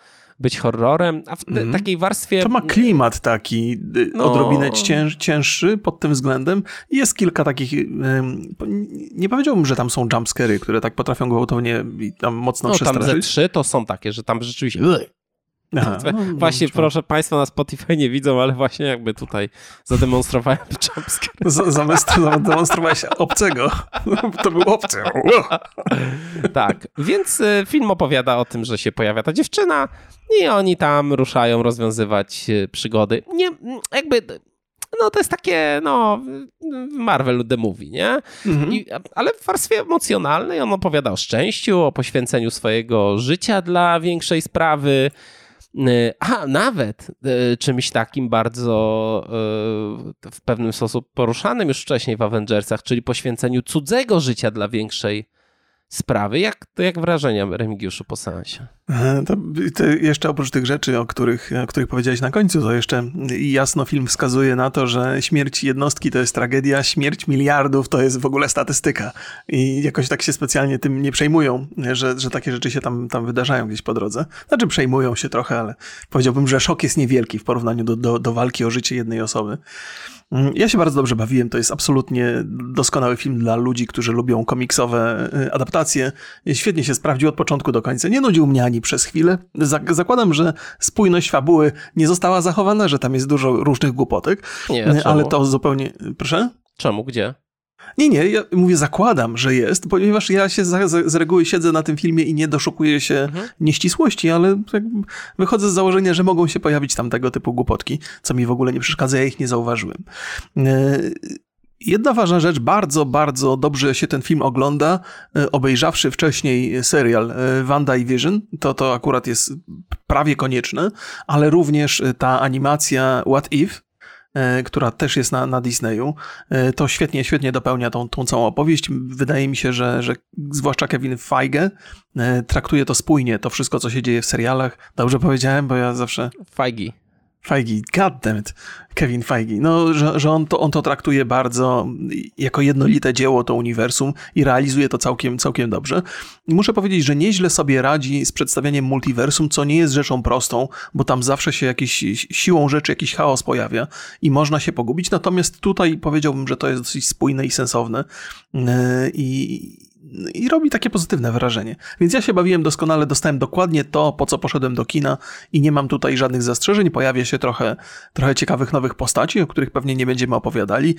być horrorem, a w mm. takiej warstwie... To ma klimat taki y, no. odrobinę cięż, cięższy pod tym względem. Jest kilka takich, nie powiedziałbym, że tam są jumpscary, które tak potrafią gwałtownie i tam mocno no, przestraszyć. tam ze trzy to są takie, że tam rzeczywiście Aha, no, no, właśnie, no, proszę Państwa, na Spotify nie widzą, ale właśnie jakby tutaj zademonstrowałem jumpscare. Zademonstrowałeś obcego. To był obcy. tak, więc y, film opowiada o tym, że się pojawia ta dziewczyna i oni tam ruszają rozwiązywać y, przygody. Nie, jakby no to jest takie, no, Marvel The Movie, nie? Mhm. I, ale w warstwie emocjonalnej on opowiada o szczęściu, o poświęceniu swojego życia dla większej sprawy, a nawet e, czymś takim bardzo e, w pewnym sposób poruszanym już wcześniej w Avengersach, czyli poświęceniu cudzego życia dla większej sprawy. Jak, jak wrażenia, Remigiuszu, po seansie? To, to, jeszcze oprócz tych rzeczy, o których, o których powiedziałeś na końcu, to jeszcze jasno film wskazuje na to, że śmierć jednostki to jest tragedia, śmierć miliardów to jest w ogóle statystyka. I jakoś tak się specjalnie tym nie przejmują, że, że takie rzeczy się tam, tam wydarzają gdzieś po drodze. Znaczy przejmują się trochę, ale powiedziałbym, że szok jest niewielki w porównaniu do, do, do walki o życie jednej osoby. Mm, ja się bardzo dobrze bawiłem. To jest absolutnie doskonały film dla ludzi, którzy lubią komiksowe y, adaptacje. Świetnie się sprawdził od początku do końca. Nie nudził mnie ani przez chwilę. Zakładam, że spójność fabuły nie została zachowana, że tam jest dużo różnych głupotek. Nie, ale to zupełnie. Proszę? Czemu? Gdzie? Nie, nie, ja mówię, zakładam, że jest, ponieważ ja się z, z reguły siedzę na tym filmie i nie doszukuję się mhm. nieścisłości, ale wychodzę z założenia, że mogą się pojawić tam tego typu głupotki, co mi w ogóle nie przeszkadza, ja ich nie zauważyłem. E, jedna ważna rzecz, bardzo, bardzo dobrze się ten film ogląda, e, obejrzawszy wcześniej serial e, Wanda i Vision, to to akurat jest prawie konieczne, ale również ta animacja What If, E, która też jest na, na Disneyu, e, to świetnie, świetnie dopełnia tą, tą całą opowieść. Wydaje mi się, że, że zwłaszcza Kevin Feige e, traktuje to spójnie, to wszystko, co się dzieje w serialach. Dobrze powiedziałem, bo ja zawsze... Feige. Feige, goddammit, Kevin Feige, no, że, że on, to, on to traktuje bardzo jako jednolite dzieło, to uniwersum i realizuje to całkiem, całkiem dobrze. Muszę powiedzieć, że nieźle sobie radzi z przedstawianiem multiversum, co nie jest rzeczą prostą, bo tam zawsze się jakiś siłą rzeczy jakiś chaos pojawia i można się pogubić, natomiast tutaj powiedziałbym, że to jest dosyć spójne i sensowne yy, i i robi takie pozytywne wrażenie. Więc ja się bawiłem doskonale, dostałem dokładnie to, po co poszedłem do kina i nie mam tutaj żadnych zastrzeżeń. Pojawia się trochę, trochę ciekawych nowych postaci, o których pewnie nie będziemy opowiadali,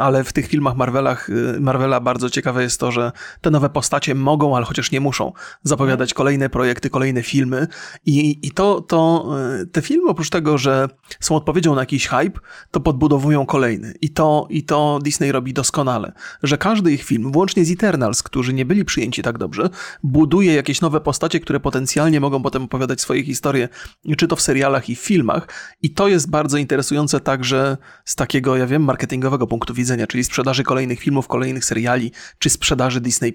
ale w tych filmach Marvelach, y, Marvela bardzo ciekawe jest to, że te nowe postacie mogą, ale chociaż nie muszą zapowiadać kolejne projekty, kolejne filmy i, i to, to y, te filmy oprócz tego, że są odpowiedzią na jakiś hype, to podbudowują kolejny i to, i to Disney robi doskonale, że każdy ich film, włącznie z Eternals, którzy nie byli przyjęci tak dobrze, buduje jakieś nowe postacie, które potencjalnie mogą potem opowiadać swoje historie, czy to w serialach i w filmach. I to jest bardzo interesujące także z takiego, ja wiem, marketingowego punktu widzenia, czyli sprzedaży kolejnych filmów, kolejnych seriali, czy sprzedaży Disney+.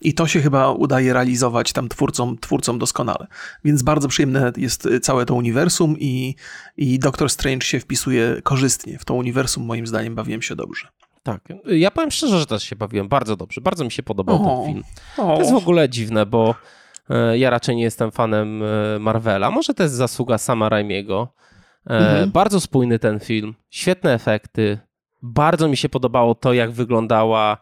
I to się chyba udaje realizować tam twórcom, twórcom doskonale. Więc bardzo przyjemne jest całe to uniwersum i, i Doctor Strange się wpisuje korzystnie w to uniwersum. Moim zdaniem bawiłem się dobrze. Tak. Ja powiem szczerze, że też się bawiłem bardzo dobrze. Bardzo mi się podobał o, ten film. O. To jest w ogóle dziwne, bo e, ja raczej nie jestem fanem e, Marvela. Może to jest zasługa sama Raimiego. E, mhm. Bardzo spójny ten film, świetne efekty. Bardzo mi się podobało to, jak wyglądała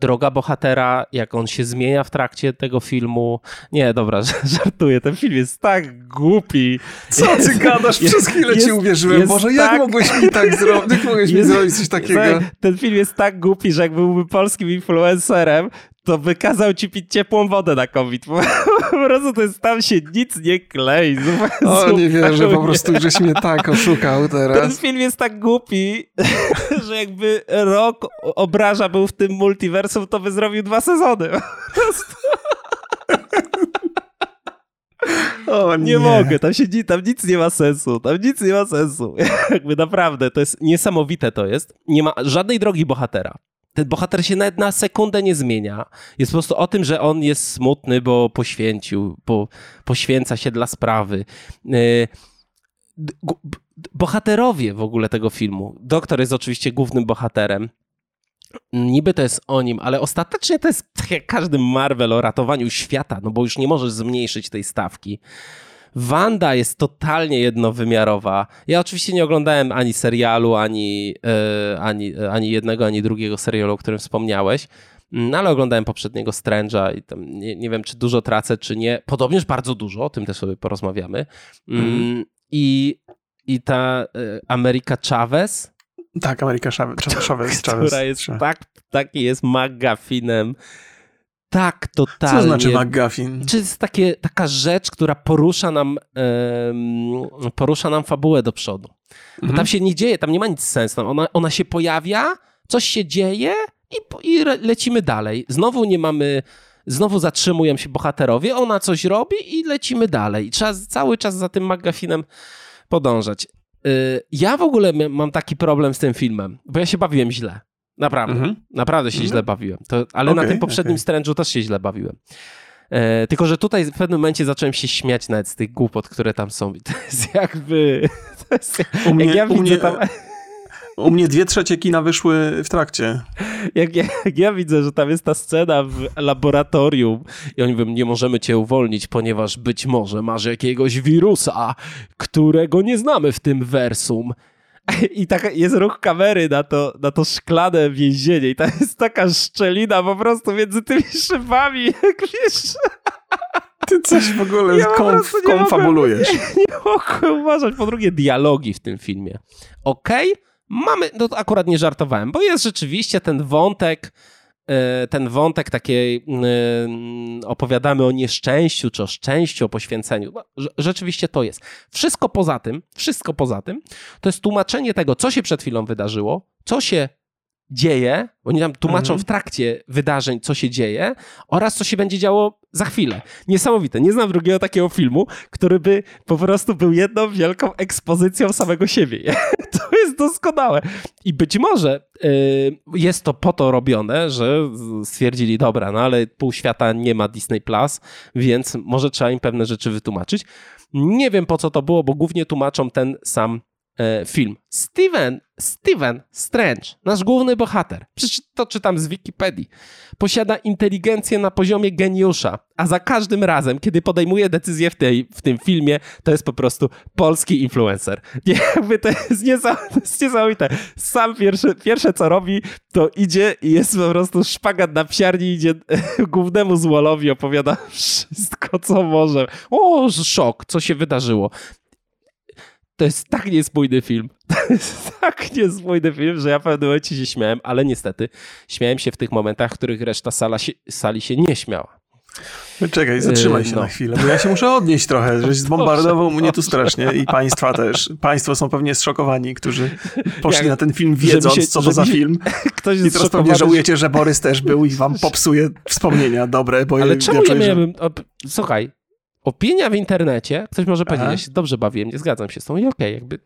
droga bohatera, jak on się zmienia w trakcie tego filmu. Nie, dobra, żartuję, ten film jest tak głupi. Co jest, ty gadasz? Jest, Przez chwilę jest, ci uwierzyłem. Boże, jak tak... mogłeś mi tak zrobić? Jak mogłeś mi zrobić coś takiego? ten film jest tak głupi, że jak byłby polskim influencerem, to wykazał ci pić ciepłą wodę na COVID. Po, po prostu to jest, tam się nic nie klei. O, nie wierzę, po prostu żeś mnie tak oszukał teraz. Ten film jest tak głupi, że jakby rok obraża był w tym multiversum, to by zrobił dwa sezony. O, nie. nie. mogę, tam, się, tam nic nie ma sensu, tam nic nie ma sensu. Jakby naprawdę, to jest niesamowite to jest. Nie ma żadnej drogi bohatera ten bohater się nawet na sekundę nie zmienia. Jest po prostu o tym, że on jest smutny, bo poświęcił, bo poświęca się dla sprawy. E, bohaterowie w ogóle tego filmu. Doktor jest oczywiście głównym bohaterem. Niby to jest o nim, ale ostatecznie to jest tak jak każdy Marvel o ratowaniu świata, no bo już nie możesz zmniejszyć tej stawki. Wanda jest totalnie jednowymiarowa. Ja oczywiście nie oglądałem ani serialu, ani, e, ani, ani jednego, ani drugiego serialu, o którym wspomniałeś. No ale oglądałem poprzedniego Strange'a i tam nie, nie, wiem, czy dużo tracę, czy nie. Podobnież bardzo dużo, o tym też sobie porozmawiamy. Mm. I, I ta y, Ameryka Chavez. Tak, Ameryka Chavez która jest tak, taki jest magafinem tak totalnie. Co znaczy McGuffin? Czy jest takie, taka rzecz, która porusza nam, porusza nam fabułę do przodu. Bo mhm. tam się nie dzieje, tam nie ma nic sensu. Ona, ona się pojawia, coś się dzieje i, i lecimy dalej. Znowu nie mamy znowu zatrzymują się bohaterowie, ona coś robi i lecimy dalej. Trzeba cały czas za tym McGuffinem podążać. Y, ja w ogóle mam taki problem z tym filmem, bo ja się bawiłem źle. Naprawdę, mhm. naprawdę się mhm. źle bawiłem. To, ale okay, na tym poprzednim okay. Też się źle bawiłem. E, tylko, że tutaj w pewnym momencie zacząłem się śmiać nawet z tych głupot, które tam są. I to jest jakby... To jest, u mnie, jak ja widzę mnie, tam... U mnie dwie trzecie kina wyszły w trakcie. Jak ja, jak ja, widzę, że tam jest ta scena w laboratorium i oni mówią, nie możemy cię uwolnić, ponieważ być może masz jakiegoś wirusa, którego nie znamy w tym versum. I taka jest ruch kamery na to, na to szklane więzienie i tam jest taka szczelina po prostu między tymi szybami, jak wiesz... Ty coś w ogóle ja konf, konfabulujesz. Nie, nie mogę uważać. Po drugie, dialogi w tym filmie. Okej, okay? mamy, no to akurat nie żartowałem, bo jest rzeczywiście ten wątek ten wątek takiej e, opowiadamy o nieszczęściu, czy o szczęściu, o poświęceniu. No, rzeczywiście to jest. Wszystko poza tym, wszystko poza tym, to jest tłumaczenie tego, co się przed chwilą wydarzyło, co się dzieje, oni tam tłumaczą mhm. w trakcie wydarzeń, co się dzieje oraz co się będzie działo za chwilę. Niesamowite. Nie znam drugiego takiego filmu, który by po prostu był jedną wielką ekspozycją samego siebie. To jest doskonałe. I być może y, jest to po to robione, że stwierdzili, dobra, no ale pół świata nie ma Disney Plus, więc może trzeba im pewne rzeczy wytłumaczyć. Nie wiem po co to było, bo głównie tłumaczą ten sam film. Steven, Steven Strange, nasz główny bohater, przecież to czytam z Wikipedii, posiada inteligencję na poziomie geniusza, a za każdym razem, kiedy podejmuje decyzję w, tej, w tym filmie, to jest po prostu polski influencer. Nie, jakby to jest, niesamowite, to jest niesamowite. Sam pierwsze, pierwsze co robi, to idzie i jest po prostu szpagat na psiarni, idzie głównemu złolowi, opowiada wszystko, co może. O, szok, co się wydarzyło. To jest tak niespójny film. To jest tak niespójny film, że ja w pewnym momencie się śmiałem, ale niestety śmiałem się w tych momentach, w których reszta sala się, sali się nie śmiała. Czekaj, zatrzymaj się no. na chwilę, bo ja się muszę odnieść trochę, żeś zbombardował mnie tu strasznie i państwa też. Państwo są pewnie zszokowani, którzy poszli Jak, na ten film wiedząc, się, co to za film. Ktoś I teraz pewnie żałujecie, że Borys też był i wam popsuje wspomnienia dobre. Bo Ale czemu ja miałem... Słuchaj, opinia w internecie, ktoś może powiedzieć, ja się dobrze bawiłem, nie zgadzam się z tą i okej, okay, jakby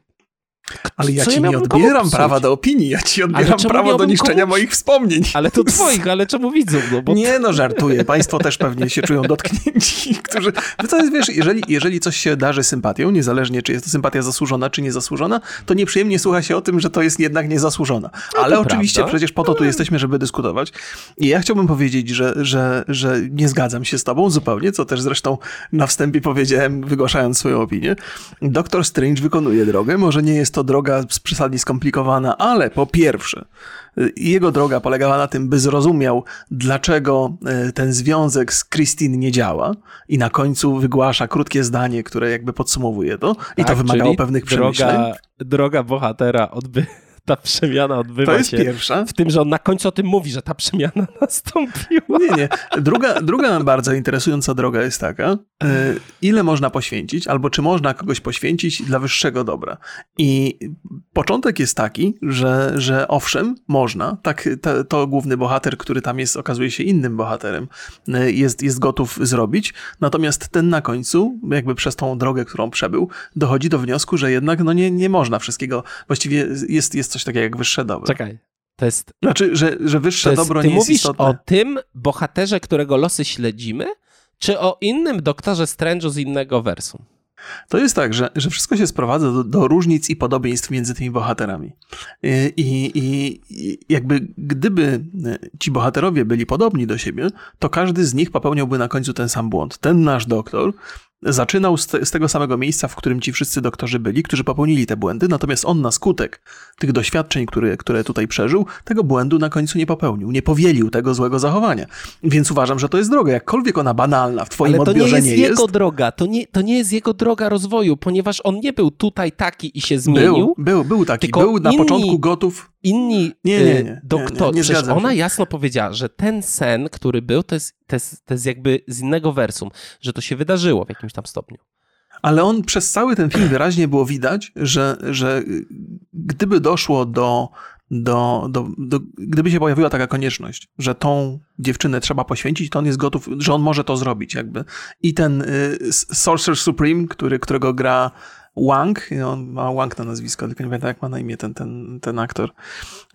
ale ja ci ja nie odbieram prawa do opinii, ja ci odbieram prawo do niszczenia komuś... moich wspomnień. Ale to twoich, ale czemu widzą? No bo... Nie no, żartuję. Państwo też pewnie się czują dotknięci, którzy... No to jest, wiesz, jeżeli, jeżeli coś się darzy sympatią, niezależnie czy jest to sympatia zasłużona, czy niezasłużona, to nieprzyjemnie słucha się o tym, że to jest jednak niezasłużona. No ale oczywiście prawda. przecież po to tu jesteśmy, żeby dyskutować. I ja chciałbym powiedzieć, że, że, że nie zgadzam się z tobą zupełnie, co też zresztą na wstępie powiedziałem, wygłaszając swoją opinię. Doktor Strange wykonuje drogę, może nie jest to droga przesadnie skomplikowana, ale po pierwsze, y, jego droga polegała na tym, by zrozumiał, dlaczego y, ten związek z Christine nie działa i na końcu wygłasza krótkie zdanie, które jakby podsumowuje to i tak, to wymagało pewnych przemyśleń. Droga, droga bohatera odby ta przemiana odbywa to jest się pierwsza. w tym, że on na końcu o tym mówi, że ta przemiana nastąpiła. Nie, nie. Druga, druga bardzo interesująca droga jest taka, ile można poświęcić, albo czy można kogoś poświęcić dla wyższego dobra. I początek jest taki, że, że owszem, można, tak to, to główny bohater, który tam jest, okazuje się innym bohaterem, e, jest, jest gotów zrobić, natomiast ten na końcu, jakby przez tą drogę, którą przebył, dochodzi do wniosku, że jednak no nie, nie można wszystkiego, właściwie jest, jest coś takiego jak wyższe dobro. Czekaj. To jest. Znaczy, że, że wyższe jest, dobro nie jest istotne. o tym bohaterze, którego losy śledzimy, czy o innym doktorze Strange'u z innego wersum? To jest tak, że, że wszystko się sprowadza do, do różnic i podobieństw między tymi bohaterami. I, i, I, jakby gdyby ci bohaterowie byli podobni do siebie, to każdy z nich popełniałby na końcu ten sam błąd. Ten nasz doktor zaczynał z, te, z, tego samego miejsca, w którym ci wszyscy doktorzy byli, którzy popełnili te błędy, natomiast on na skutek tych doświadczeń, które, które tutaj przeżył, tego błędu na końcu nie popełnił, nie powielił tego złego zachowania. Więc uważam, że to jest droga, jakkolwiek ona banalna w twoim Ale to odbiorze nie jest. jego droga, to nie, to nie jest jego droga rozwoju, ponieważ on nie był tutaj taki i się zmienił. Był, był, był taki, był na inni... początku gotów inni nie, nie, nie, doktor, nie, nie, nie ona jasno powiedziała, że ten sen, który był, to jest, to, jest, to jest jakby z innego wersum, że to się wydarzyło w jakimś tam stopniu. Ale on przez cały ten film wyraźnie było widać, że, że gdyby doszło do, do, do, do, gdyby się pojawiła taka konieczność, że tą dziewczynę trzeba poświęcić, to on jest gotów, że on może to zrobić jakby. I ten y, Sorcerer Supreme, który, którego gra Wang, on ma Wang na nazwisko, tylko nie pamiętam jak ma na imię ten, ten, ten aktor.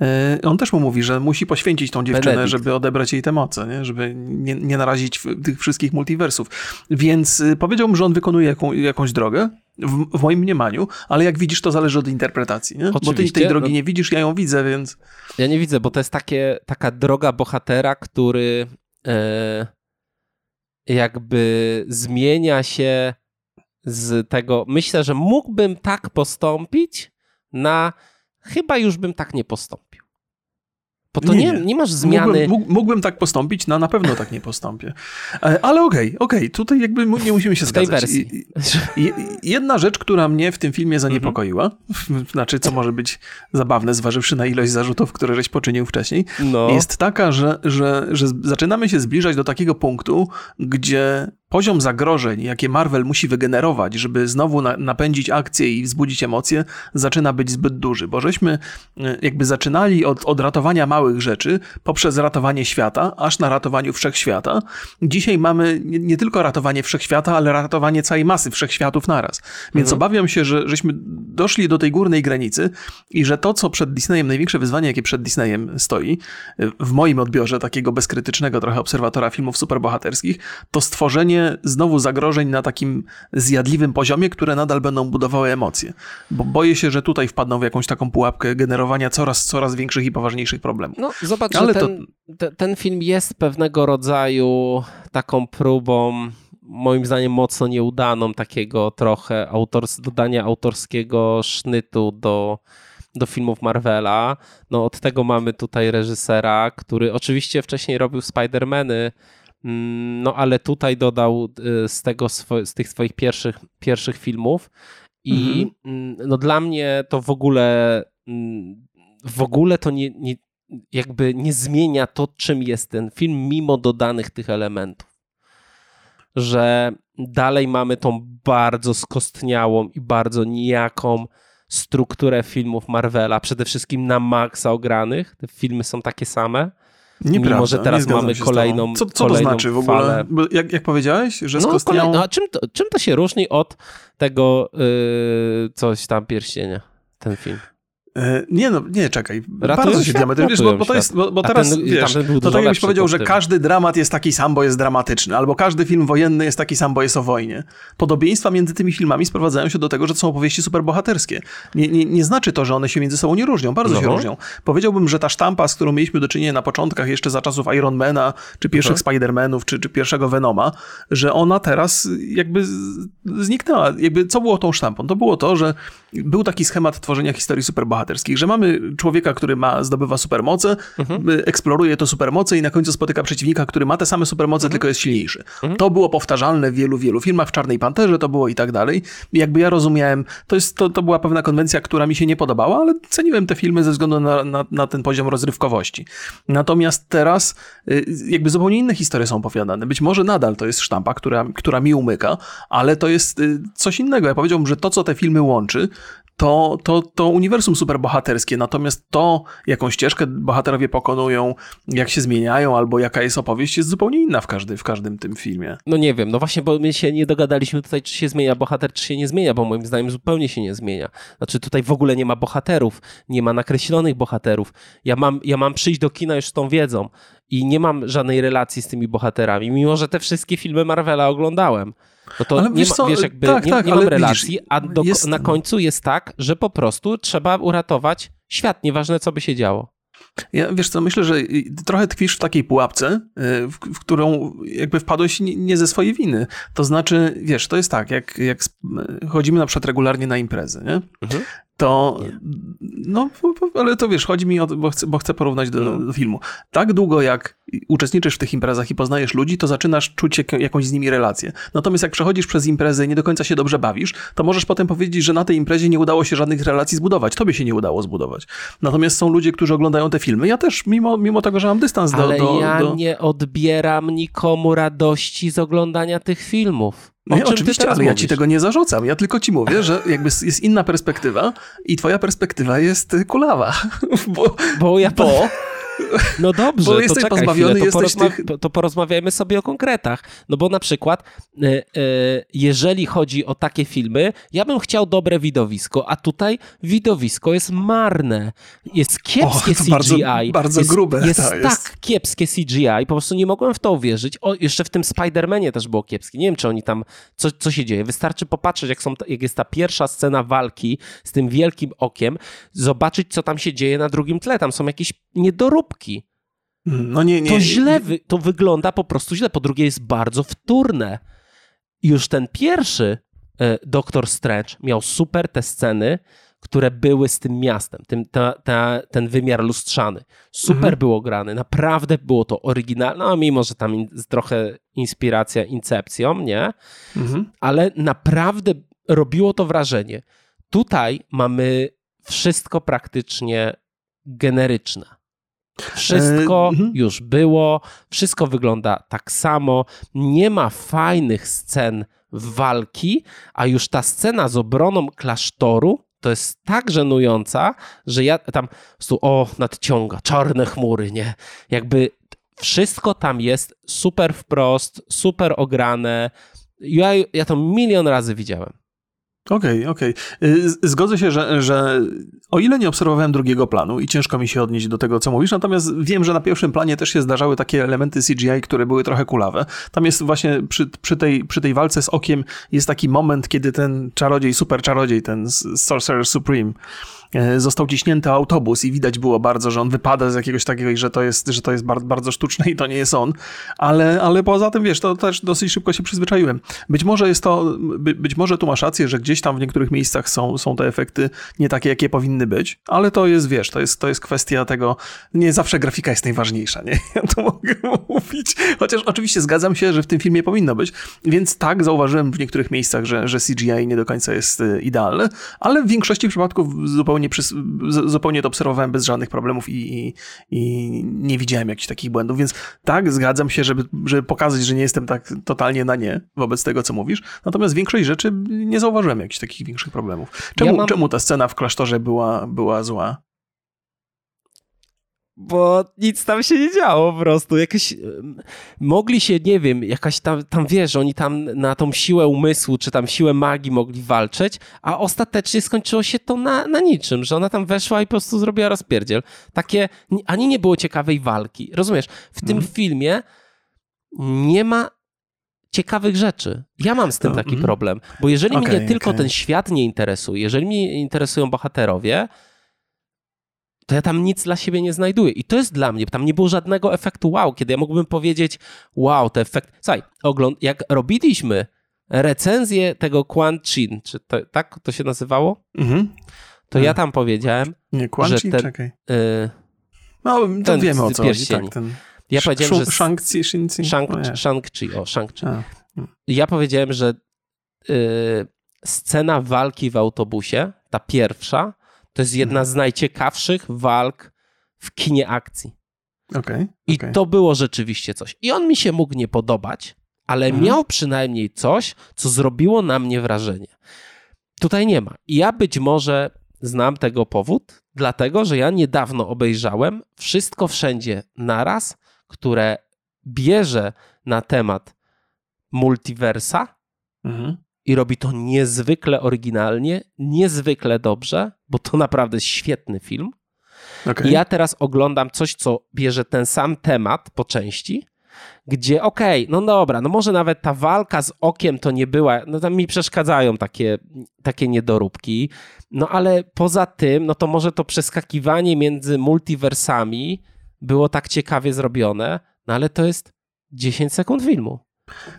E, on też mu mówi, że musi poświęcić tą dziewczynę, Benedict. żeby odebrać jej te moce, nie? żeby nie, nie narazić tych wszystkich multiversów. Więc y, powiedziałbym, że on wykonuje jaką, jakąś drogę, w, w, moim mniemaniu, ale jak widzisz, to zależy od interpretacji, nie? Bo ty tej drogi no, nie widzisz, ja ją widzę, więc... Ja nie widzę, bo to jest takie, taka droga bohatera, który e, jakby zmienia się z tego. Myślę, że mógłbym tak postąpić na chyba już bym tak nie postąpił. Bo to nie, nie, nie masz zmiany. Mógłbym, mógłbym, tak postąpić, no na pewno tak nie postąpię. E, ale okej, okay, okej, okay, tutaj jakby nie musimy się zgadzać. Tej wersji. jedna rzecz, która mnie w tym filmie zaniepokoiła, mhm. znaczy co może być zabawne, zważywszy na ilość zarzutów, które żeś poczynił wcześniej, no. jest taka, że, że, że zaczynamy się zbliżać do takiego punktu, gdzie poziom zagrożeń, jakie Marvel musi wygenerować, żeby znowu na, napędzić akcję i wzbudzić emocje, zaczyna być zbyt duży, bo żeśmy e, jakby zaczynali od, od ratowania małych rzeczy poprzez ratowanie świata, aż na ratowaniu wszechświata. Dzisiaj mamy nie, nie tylko ratowanie wszechświata, ale ratowanie całej masy wszechświatów naraz. Więc mhm. obawiam się, że żeśmy doszli do tej górnej granicy i że to, co przed Disneyem, największe wyzwanie, jakie przed Disneyem stoi, w moim odbiorze takiego bezkrytycznego trochę obserwatora filmów superbohaterskich, to stworzenie znowu zagrożeń na takim zjadliwym poziomie, które nadal będą budowały emocje. Bo boję się, że tutaj wpadną w jakąś taką pułapkę generowania coraz, coraz większych i poważniejszych problemów. No zobacz, Ale ten, to... ten film jest pewnego rodzaju taką próbą moim zdaniem mocno nieudaną, takiego trochę autors dodania autorskiego sznytu do, do filmów Marvela. No od tego mamy tutaj reżysera, który oczywiście wcześniej robił Spider-Many, no ale tutaj dodał y, z, tego z tych swoich pierwszych, pierwszych filmów i mhm. Mm, no dla mnie to w ogóle mm, w ogóle to nie, nie, jakby nie zmienia to, czym jest ten film, mimo dodanych tych elementów że dalej mamy tą bardzo skostniałą i bardzo nijaką strukturę filmów Marvela, przede wszystkim na maksa ogranych. Te filmy są takie same. Nieprawda, mimo, że teraz mamy kolejną Co, co kolejną to znaczy w ogóle? Falę. Jak, jak powiedziałeś, że no, skostniałą... no, a czym to, czym to się różni od tego yy, coś tam pierścienia, ten film? E, nie no, nie, czekaj. Ratują Bardzo się wiesz, bo, bo, to jest, bo, bo teraz, ten, wiesz, to tak jakbyś powiedział, że każdy dramat jest taki sam, bo jest dramatyczny, albo każdy film wojenny jest taki sam, bo jest o wojnie. Podobieństwa między tymi filmami sprowadzają się do tego, że to są opowieści superbohaterskie. Nie, nie, nie znaczy to, że one się między sobą nie różnią, bardzo no. się różnią. Powiedziałbym, że ta sztampa, z którą mieliśmy do czynienia na początkach jeszcze za czasów Ironmana, czy pierwszych uh Spider-Manów, czy, czy pierwszego Venoma, że ona teraz jakby zniknęła. Jakby co było tą sztampą? To było to, że był taki schemat tworzenia historii superbohaterskich, że mamy człowieka, który ma, zdobywa supermoce, mhm. eksploruje to supermoce i na końcu spotyka przeciwnika, który ma te same supermoce, mhm. tylko jest silniejszy. Mhm. To było powtarzalne w wielu, wielu filmach, w Czarnej Panterze to było i tak dalej. Jakby ja rozumiałem, to, jest, to, to była pewna konwencja, która mi się nie podobała, ale ceniłem te filmy ze względu na, na, na ten poziom rozrywkowości. Natomiast teraz y, jakby zupełnie inne historie są opowiadane. Być może nadal to jest sztampa, która, która mi umyka, ale to jest y, coś innego. Ja powiedziałbym, że to, co te filmy łączy, to, to, to uniwersum superbohaterskie, natomiast to, jaką ścieżkę bohaterowie pokonują, jak się zmieniają, albo jaka jest opowieść, jest zupełnie inna w, każdy, w każdym tym filmie. No nie wiem, no właśnie, bo my się nie dogadaliśmy tutaj, czy się zmienia bohater, czy się nie zmienia, bo moim zdaniem zupełnie się nie zmienia. Znaczy tutaj w ogóle nie ma bohaterów, nie ma nakreślonych bohaterów. Ja mam, ja mam przyjść do kina już z tą wiedzą i nie mam żadnej relacji z tymi bohaterami, mimo że te wszystkie filmy Marvela oglądałem. No to ale nie, ma, wiesz, jakby tak, nie, tak, nie mam relacji, widzisz, a do, jest... na końcu jest tak, że po prostu trzeba uratować świat, nieważne co by się działo. Ja wiesz co, myślę, że trochę tkwisz w takiej pułapce, y, w, w którą jakby wpadłeś nie, nie, ze swojej winy. To znaczy, wiesz, to jest tak, jak, jak chodzimy na przykład regularnie na imprezy, nie? Mhm to no, ale to wiesz, chodzi mi o to, bo chcę, bo chcę porównać do, no. do, filmu. Tak długo jak uczestniczysz w tych imprezach i poznajesz ludzi, to zaczynasz czuć jakąś z nimi relację. Natomiast jak przechodzisz przez imprezę i nie do końca się dobrze bawisz, to możesz potem powiedzieć, że na tej imprezie nie udało się żadnych relacji zbudować. Tobie się nie udało zbudować. Natomiast są ludzie, którzy oglądają te filmy. Ja też, mimo, mimo tego, że mam dystans do... Ale do, ja do... nie odbieram nikomu radości z oglądania tych filmów. No nie, oczywiście, ale mówisz? ja ci tego nie zarzucam. Ja tylko ci mówię, że jakby jest inna perspektywa i twoja perspektywa jest kulawa. Bo, bo ja... Bo, no dobrze, bo jesteś to pozbawiony, chwilę, to, porozma tych... to porozmawiajmy sobie o konkretach. No bo na przykład, e, e, jeżeli chodzi o takie filmy, ja bym chciał dobre widowisko, a tutaj widowisko jest marne. Jest kiepskie CGI. Bardzo, bardzo jest, grube. Jest, jest tak kiepskie CGI, po prostu nie mogłem w to uwierzyć. O, jeszcze w tym Spider-Manie też było kiepskie. Nie wiem, czy oni tam, co, co się dzieje. Wystarczy popatrzeć, jak, są, jak jest ta pierwsza scena walki z tym wielkim okiem, zobaczyć, co tam się dzieje na drugim tle. Tam są jakieś niedoróbki no nie, nie. To źle, wy, to wygląda po prostu źle. Po drugie jest bardzo wtórne. Już ten pierwszy e, Doktor Strange miał super te sceny, które były z tym miastem, tym, ta, ta, ten wymiar lustrzany. Super mhm. było grany, naprawdę było to oryginalne, no, mimo że tam in, trochę inspiracja incepcją, nie? Mhm. Ale naprawdę robiło to wrażenie. Tutaj mamy wszystko praktycznie generyczne Wszystko e, już było, wszystko wygląda tak samo, nie ma fajnych scen walki, a już ta scena z obroną klasztoru to jest tak żenująca, że ja tam prostu, o, nadciąga, czarne chmury, nie? Jakby wszystko tam jest super wprost, super ograne. Ja, ja to milion razy widziałem. Okej, okay, okej. Okay. Zgodzę się, że, że o ile nie obserwowałem drugiego planu i ciężko mi się odnieść do tego, co mówisz, natomiast wiem, że na pierwszym planie też się zdarzały takie elementy CGI, które były trochę kulawe. Tam jest właśnie przy, przy, tej, przy tej walce z okiem jest taki moment, kiedy ten czarodziej, super czarodziej, ten Sorcerer Supreme, został ciśnięty autobus i widać było bardzo, że on wypada z jakiegoś takiego że to jest, że to jest bardzo, bardzo sztuczne i to nie jest on. Ale, ale poza tym, wiesz, to też dosyć szybko się przyzwyczaiłem. Być może jest to, by, być może tu masz rację, że gdzieś tam w niektórych miejscach są, są te efekty nie takie, jakie powinny być, ale to jest, wiesz, to jest, to jest kwestia tego, nie zawsze grafika jest najważniejsza, nie? Ja to mogę mówić. Chociaż oczywiście zgadzam się, że w tym filmie powinno być, więc tak, zauważyłem w niektórych miejscach, że, że CGI nie do końca jest e, idealne, ale w większości przypadków zupełnie zupełnie, przys- zupełnie to obserwowałem bez żadnych problemów i, i, i, nie widziałem jakichś takich błędów, więc tak, zgadzam się, żeby, żeby pokazać, że nie jestem tak totalnie na nie wobec tego, co mówisz, natomiast większość rzeczy nie zauważyłem jakichś takich większych problemów. Czemu, ja mam... czemu ta scena w klasztorze była, była zła? Bo nic tam się nie działo po prostu. Jakoś mogli się, nie wiem, jakaś tam, tam wiesz, oni tam na tą siłę umysłu, czy tam siłę magii mogli walczyć, a ostatecznie skończyło się to na, na niczym, że ona tam weszła i po prostu zrobiła rozpierdziel. Takie, ani nie było ciekawej walki. Rozumiesz? W tym mm. filmie nie ma ciekawych rzeczy. Ja mam z tym taki mm. problem, bo jeżeli okay, mnie tylko okay. ten świat nie interesuje, jeżeli mnie interesują bohaterowie, to ja tam nic dla siebie nie znajduję. I to jest dla mnie, tam nie było żadnego efektu wow, kiedy ja mógłbym powiedzieć, wow, to efekt. Słuchaj, ogląd... jak robiliśmy recenzję tego Quan Chin, czy to, tak to się nazywało? Mhm. To ja tam powiedziałem, nie, Quan że ten, czekaj. Y... No, to ten wiemy o co chodzi, tak, ten... Ja powiedziałem, że... Shang-Chi, Shang-Chi, Shang-Chi, o, Shang-Chi. Ja powiedziałem, że y, scena walki w autobusie, ta pierwsza, to jest jedna mhm. z najciekawszych walk w kinie akcji. Okay, I to było rzeczywiście coś. I on mi się mógł nie podobać, ale mhm. miał przynajmniej coś, co zrobiło na mnie wrażenie. Tutaj nie ma. I ja być może znam tego powód, dlatego że ja niedawno obejrzałem Wszystko Wszędzie Naraz, które bierze na temat multiversa mhm i robi to niezwykle oryginalnie, niezwykle dobrze, bo to naprawdę świetny film. Okay. I ja teraz oglądam coś, co bierze ten sam temat po części, gdzie okej, okay, no dobra, no może nawet ta walka z okiem to nie była, no tam mi przeszkadzają takie, takie niedoróbki, no ale poza tym, no to może to przeskakiwanie między multiversami było tak ciekawie zrobione, no ale to jest 10 sekund filmu.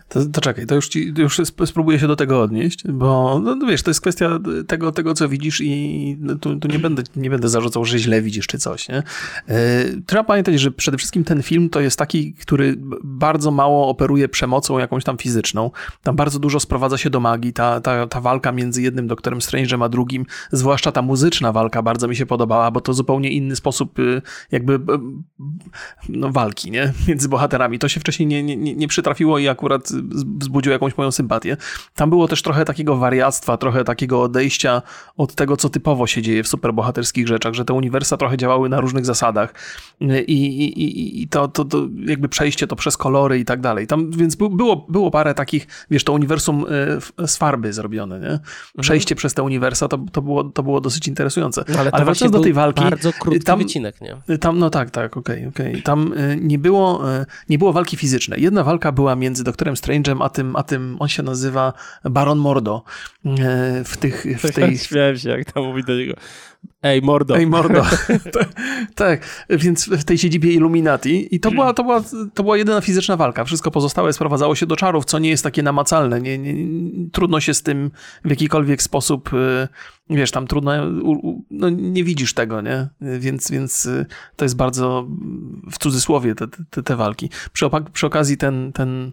To, to, czekaj, to już, ci, już spróbuję się do tego odnieść, bo no, no, wiesz, to jest kwestia tego, tego co widzisz i no, tu, tu, nie, będę, nie będę zarzucał, że źle widzisz czy coś. Nie? Yy, trzeba pamiętać, że przede wszystkim ten film to jest taki, który bardzo mało operuje przemocą jakąś tam fizyczną. Tam bardzo dużo sprowadza się do magii. Ta, ta, ta walka między jednym doktorem Strange'em a drugim, zwłaszcza ta muzyczna walka bardzo mi się podobała, bo to zupełnie inny sposób y, jakby y, no, walki nie? między bohaterami. To się wcześniej nie, nie, nie przytrafiło i akurat wzbudził jakąś moją sympatię. Tam było też trochę takiego wariactwa, trochę takiego odejścia od tego, co typowo się dzieje w superbohaterskich rzeczach, że te uniwersa trochę działały na różnych zasadach i, i, i to, to, to jakby przejście to przez kolory i tak dalej. Tam więc było, było parę takich, wiesz, to uniwersum e, z farby zrobione, nie? Mhm. Przejście mhm. przez te uniwersa to, to, było, to było dosyć interesujące. No, ale, ale wracając do tej walki... Bardzo krótki tam, wycinek, nie? Tam, no tak, tak, okej, okay, okej. Okay. Tam nie było, nie było walki fizycznej. Jedna walka była między doktorem Strange'em, a tym, a tym on się nazywa Baron Mordo. E, w tych, w tej... Śmiałem się, jak tam mówi do niego. Ej, mordo. Ej, mordo. tak, więc w tej siedzibie Illuminati i to była, to, była, to była jedyna fizyczna walka. Wszystko pozostałe sprowadzało się do czarów, co nie jest takie namacalne. Nie, nie, trudno się z tym w jakikolwiek sposób y, wiesz, tam trudno, no nie widzisz tego, nie? Więc, więc y, to jest bardzo w cudzysłowie te, te, te walki. Przy, przy okazji ten, ten,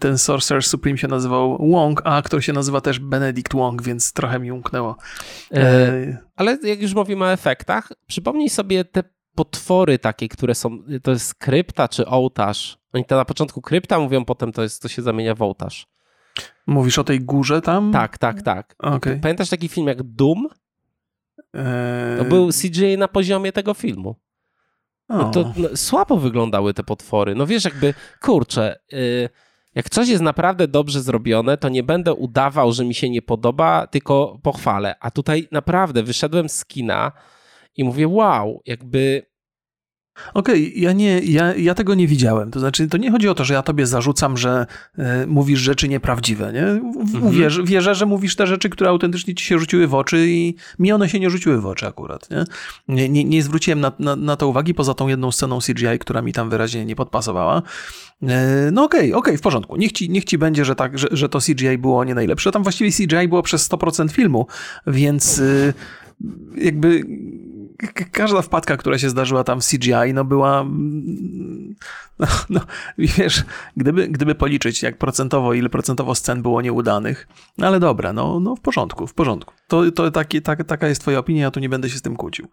ten Sorcerer Supreme się nazywał Wong, a aktor się nazywa też Benedict Wong, więc trochę mi umknęło. E, ale jak już mówimy o efektach, przypomnij sobie te potwory takie, które są, to jest krypta czy ołtarz. Oni to na początku krypta mówią, potem to, jest, to się zamienia w ołtarz. Mówisz o tej górze tam? Tak, tak, tak. Okay. Pamiętasz taki film jak Doom? Eee... To był CGI na poziomie tego filmu. No to no, słabo wyglądały te potwory. No wiesz, jakby, kurczę, yy, jak coś jest naprawdę dobrze zrobione, to nie będę udawał, że mi się nie podoba, tylko pochwalę. A tutaj naprawdę wyszedłem z kina i mówię, wow, jakby Okej, okay, ja, nie, ja, ja tego nie widziałem. To znaczy, to nie chodzi o to, że ja tobie zarzucam, że e, mówisz rzeczy nieprawdziwe. Nie? Mhm. Wierzę, wierzę, że mówisz te rzeczy, które autentycznie ci się rzuciły w oczy i mi one się nie rzuciły w oczy akurat. Nie, nie, nie, nie zwróciłem na, na, na, to uwagi poza tą jedną sceną CGI, która mi tam wyraźnie nie podpasowała. E, no okej, okay, okej, okay, w porządku. Niech ci, niech ci będzie, że, tak, że, że to CGI było nie najlepsze. Tam właściwie CGI było przez 100% filmu, więc e, jakby każda wpadka, która się zdarzyła tam w CGI, no była, no, no, wiesz, gdyby, gdyby policzyć jak procentowo, ile procentowo scen było nieudanych, no ale dobra, no, no w porządku, w porządku. To, to taki, tak, taka jest twoja opinia, ja tu nie będę się z tym kłócił.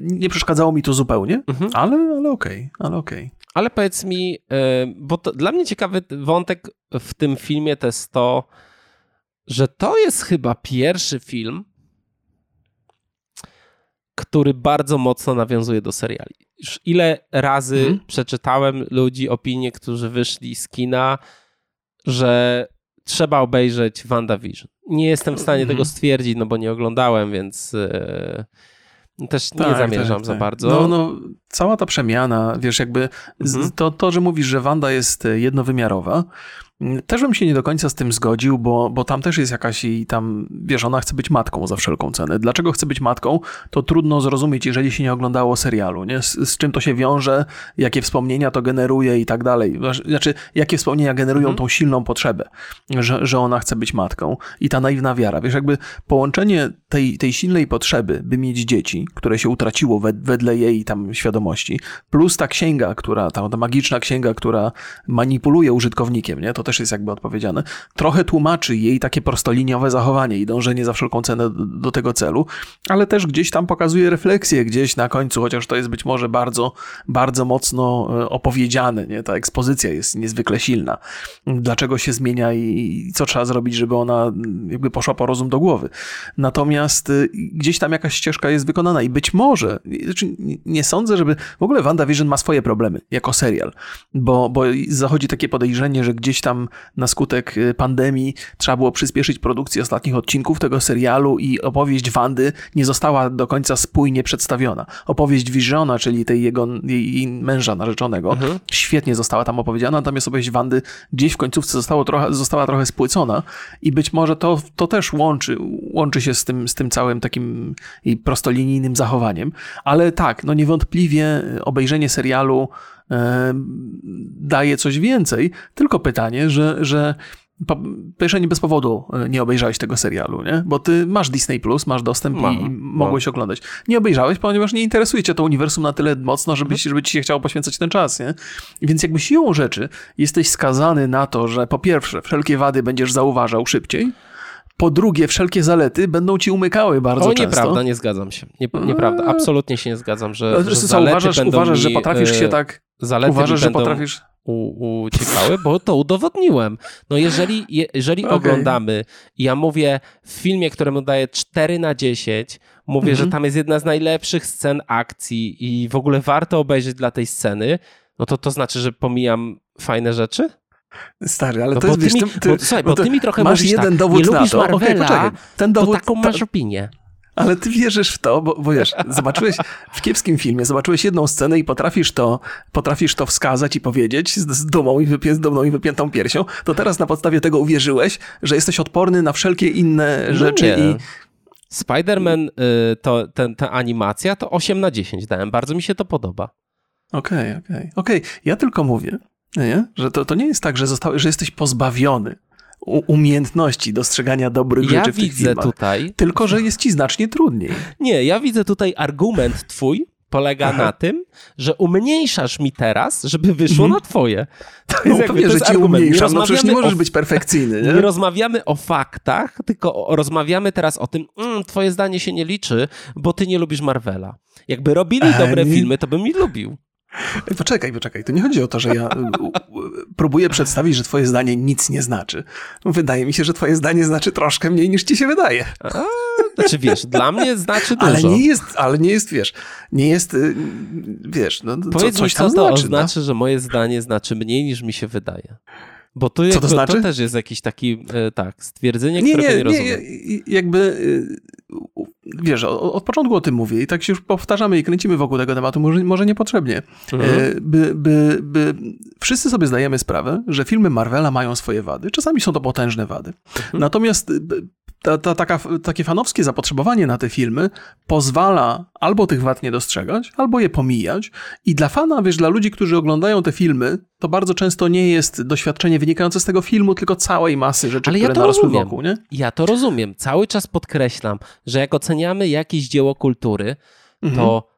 Nie przeszkadzało mi to zupełnie, mhm. ale, ale okej, okay, ale okej. Okay. Ale powiedz mi, e, bo dla mnie ciekawy wątek w tym filmie to jest to, że to jest chyba pierwszy film, który bardzo mocno nawiązuje do seriali. Już ile razy mhm. przeczytałem ludzi, opinie, którzy wyszli z kina, że trzeba obejrzeć WandaVision. Nie jestem w stanie mhm. tego stwierdzić, no bo nie oglądałem, więc yy, też tak, nie zamierzam tak, za tak. bardzo. No, no, cała ta przemiana, wiesz, jakby mhm. to, to, że mówisz, że Wanda jest jednowymiarowa, też bym się nie do końca z tym zgodził, bo, bo tam też jest jakaś i tam, wiesz, ona chce być matką za wszelką cenę. Dlaczego chce być matką, to trudno zrozumieć, jeżeli się nie oglądało serialu, nie? Z, z czym to się wiąże, jakie wspomnienia to generuje i tak dalej. Znaczy, jakie wspomnienia generują mhm. tą silną potrzebę, że, że ona chce być matką i ta naiwna wiara. Wiesz, jakby połączenie tej, tej silnej potrzeby, by mieć dzieci, które się utraciło wedle jej tam świadomości, plus ta księga, która, ta, ta magiczna księga, która manipuluje użytkownikiem, nie? To też jest jakby odpowiedziane, trochę tłumaczy jej takie prostoliniowe zachowanie i dążenie za wszelką cenę do, do tego celu, ale też gdzieś tam pokazuje refleksję gdzieś na końcu, chociaż to jest być może bardzo, bardzo mocno e, opowiedziane, nie? Ta ekspozycja jest niezwykle silna. Dlaczego się zmienia i co trzeba zrobić, żeby ona jakby poszła po rozum do głowy. Natomiast e, gdzieś tam jakaś ścieżka jest wykonana i być może, znaczy nie sądzę, żeby w ogóle WandaVision ma swoje problemy jako serial, bo, bo zachodzi takie podejrzenie, że gdzieś tam na skutek y, pandemii trzeba było przyspieszyć produkcję ostatnich odcinków tego serialu i opowieść Wandy nie została do końca spójnie przedstawiona. Opowieść Visiona, czyli tej jego jej męża narzeczonego, mhm. świetnie została tam opowiedziana, natomiast opowieść Wandy gdzieś w końcówce zostało trochę, została trochę spłycona i być może to, to też łączy, łączy się z tym, z tym całym takim prostolinijnym zachowaniem. Ale tak, no niewątpliwie obejrzenie serialu daje coś więcej. Tylko pytanie, że, że Pierwsze nie bez powodu e, nie obejrzałeś tego serialu, nie? Bo ty masz Disney Plus, masz dostęp mam, i mogłeś mam. oglądać. Nie obejrzałeś, ponieważ nie interesuje cię to uniwersum na tyle mocno, żeby, mhm. żeby ci się chciało poświęcać ten czas, nie? Więc jakby siłą rzeczy jesteś skazany na to, że po pierwsze wszelkie wady będziesz zauważał szybciej, po drugie, wszelkie zalety będą ci umykały bardzo o, często. nieprawda, nie zgadzam się. Nie, nieprawda, absolutnie się nie zgadzam, że, że zalety uważasz, będą uważasz, mi, że potrafisz się tak... Zalety uważasz, że potrafisz... U, uciekały, bo to udowodniłem. No jeżeli, jeżeli okay. oglądamy, ja mówię w filmie, któremu daję 4 na 10, mówię, mm -hmm. że tam jest jedna z najlepszych scen akcji i w ogóle warto obejrzeć dla tej sceny, no to to znaczy, że pomijam fajne rzeczy? Stary, ale no to jest... Mi, ty, bo, słuchaj, bo ty mi trochę masz jeden tak, dowód nie na to. Marvela, okay, ten dowód, to taką masz opinię. Ale ty wierzysz w to, bo, bo wiesz, zobaczyłeś w kiepskim filmie, zobaczyłeś jedną scenę i potrafisz to, potrafisz to wskazać i powiedzieć z, z dumą i wypię, z dumną i wypiętą piersią, to teraz na podstawie tego uwierzyłeś, że jesteś odporny na wszelkie inne no rzeczy nie. i Spider-Man, y, to, ten, ta animacja to 8 na 10 dałem. Bardzo mi się to podoba. Okej, okay, okej. Okay. Okej, okay. ja tylko mówię, nie? Że to, to nie jest tak, że, został, że jesteś pozbawiony umiejętności dostrzegania dobrych ja rzeczy w widzę filmach. tutaj. Tylko, że jest ci znacznie trudniej. Nie, ja widzę tutaj argument twój polega na tym, że umniejszasz mi teraz, żeby wyszło Mhm. na twoje. To No, jakby- pewnie, to że jest ci argument. umniejszam, no przecież nie możesz o być perfekcyjny, nie nie? rozmawiamy o faktach, tylko rozmawiamy teraz o tym, mm, twoje zdanie się nie liczy, bo ty nie lubisz Marvela. Jakby robili dobre filmy, to bym ich lubił. Poczekaj, poczekaj, to nie chodzi o to, że ja u, u, próbuję przedstawić, że twoje zdanie nic nie znaczy. Wydaje mi się, że twoje zdanie znaczy troszkę mniej niż ci się wydaje. A, znaczy wiesz, dla mnie znaczy dużo. Ale nie jest, ale nie jest, wiesz, nie jest, y, wiesz, no, co, Powiedz coś mi, co to znaczy. oznacza, że moje zdanie znaczy mniej niż mi się wydaje. Bo to, Co to znaczy? to też jest jakiś taki, e, tak, stwierdzenie. Nie, którego nie, nie, nie, rozumiem. i- jakby, u- wiesz, od początku o tym mówię i tak się już powtarzamy i kręcimy wokół tego tematu, może, może niepotrzebnie. Mhm. E, By, by, by, wszyscy sobie zdajemy sprawę, że filmy Marvela mają swoje wady. Czasami są to potężne wady. Mhm. Natomiast ta, ta, taka, takie fanowskie zapotrzebowanie na te filmy pozwala albo tych wad nie dostrzegać, albo je pomijać. I dla fana, wiesz, dla ludzi, którzy oglądają te filmy, to bardzo często nie jest doświadczenie wynikające z tego filmu, tylko całej masy rzeczy, Ale ja które narosły rozumiem. wokół, nie? Ja to rozumiem. Cały czas podkreślam, że jak oceniamy jakieś dzieło kultury, Mhm. to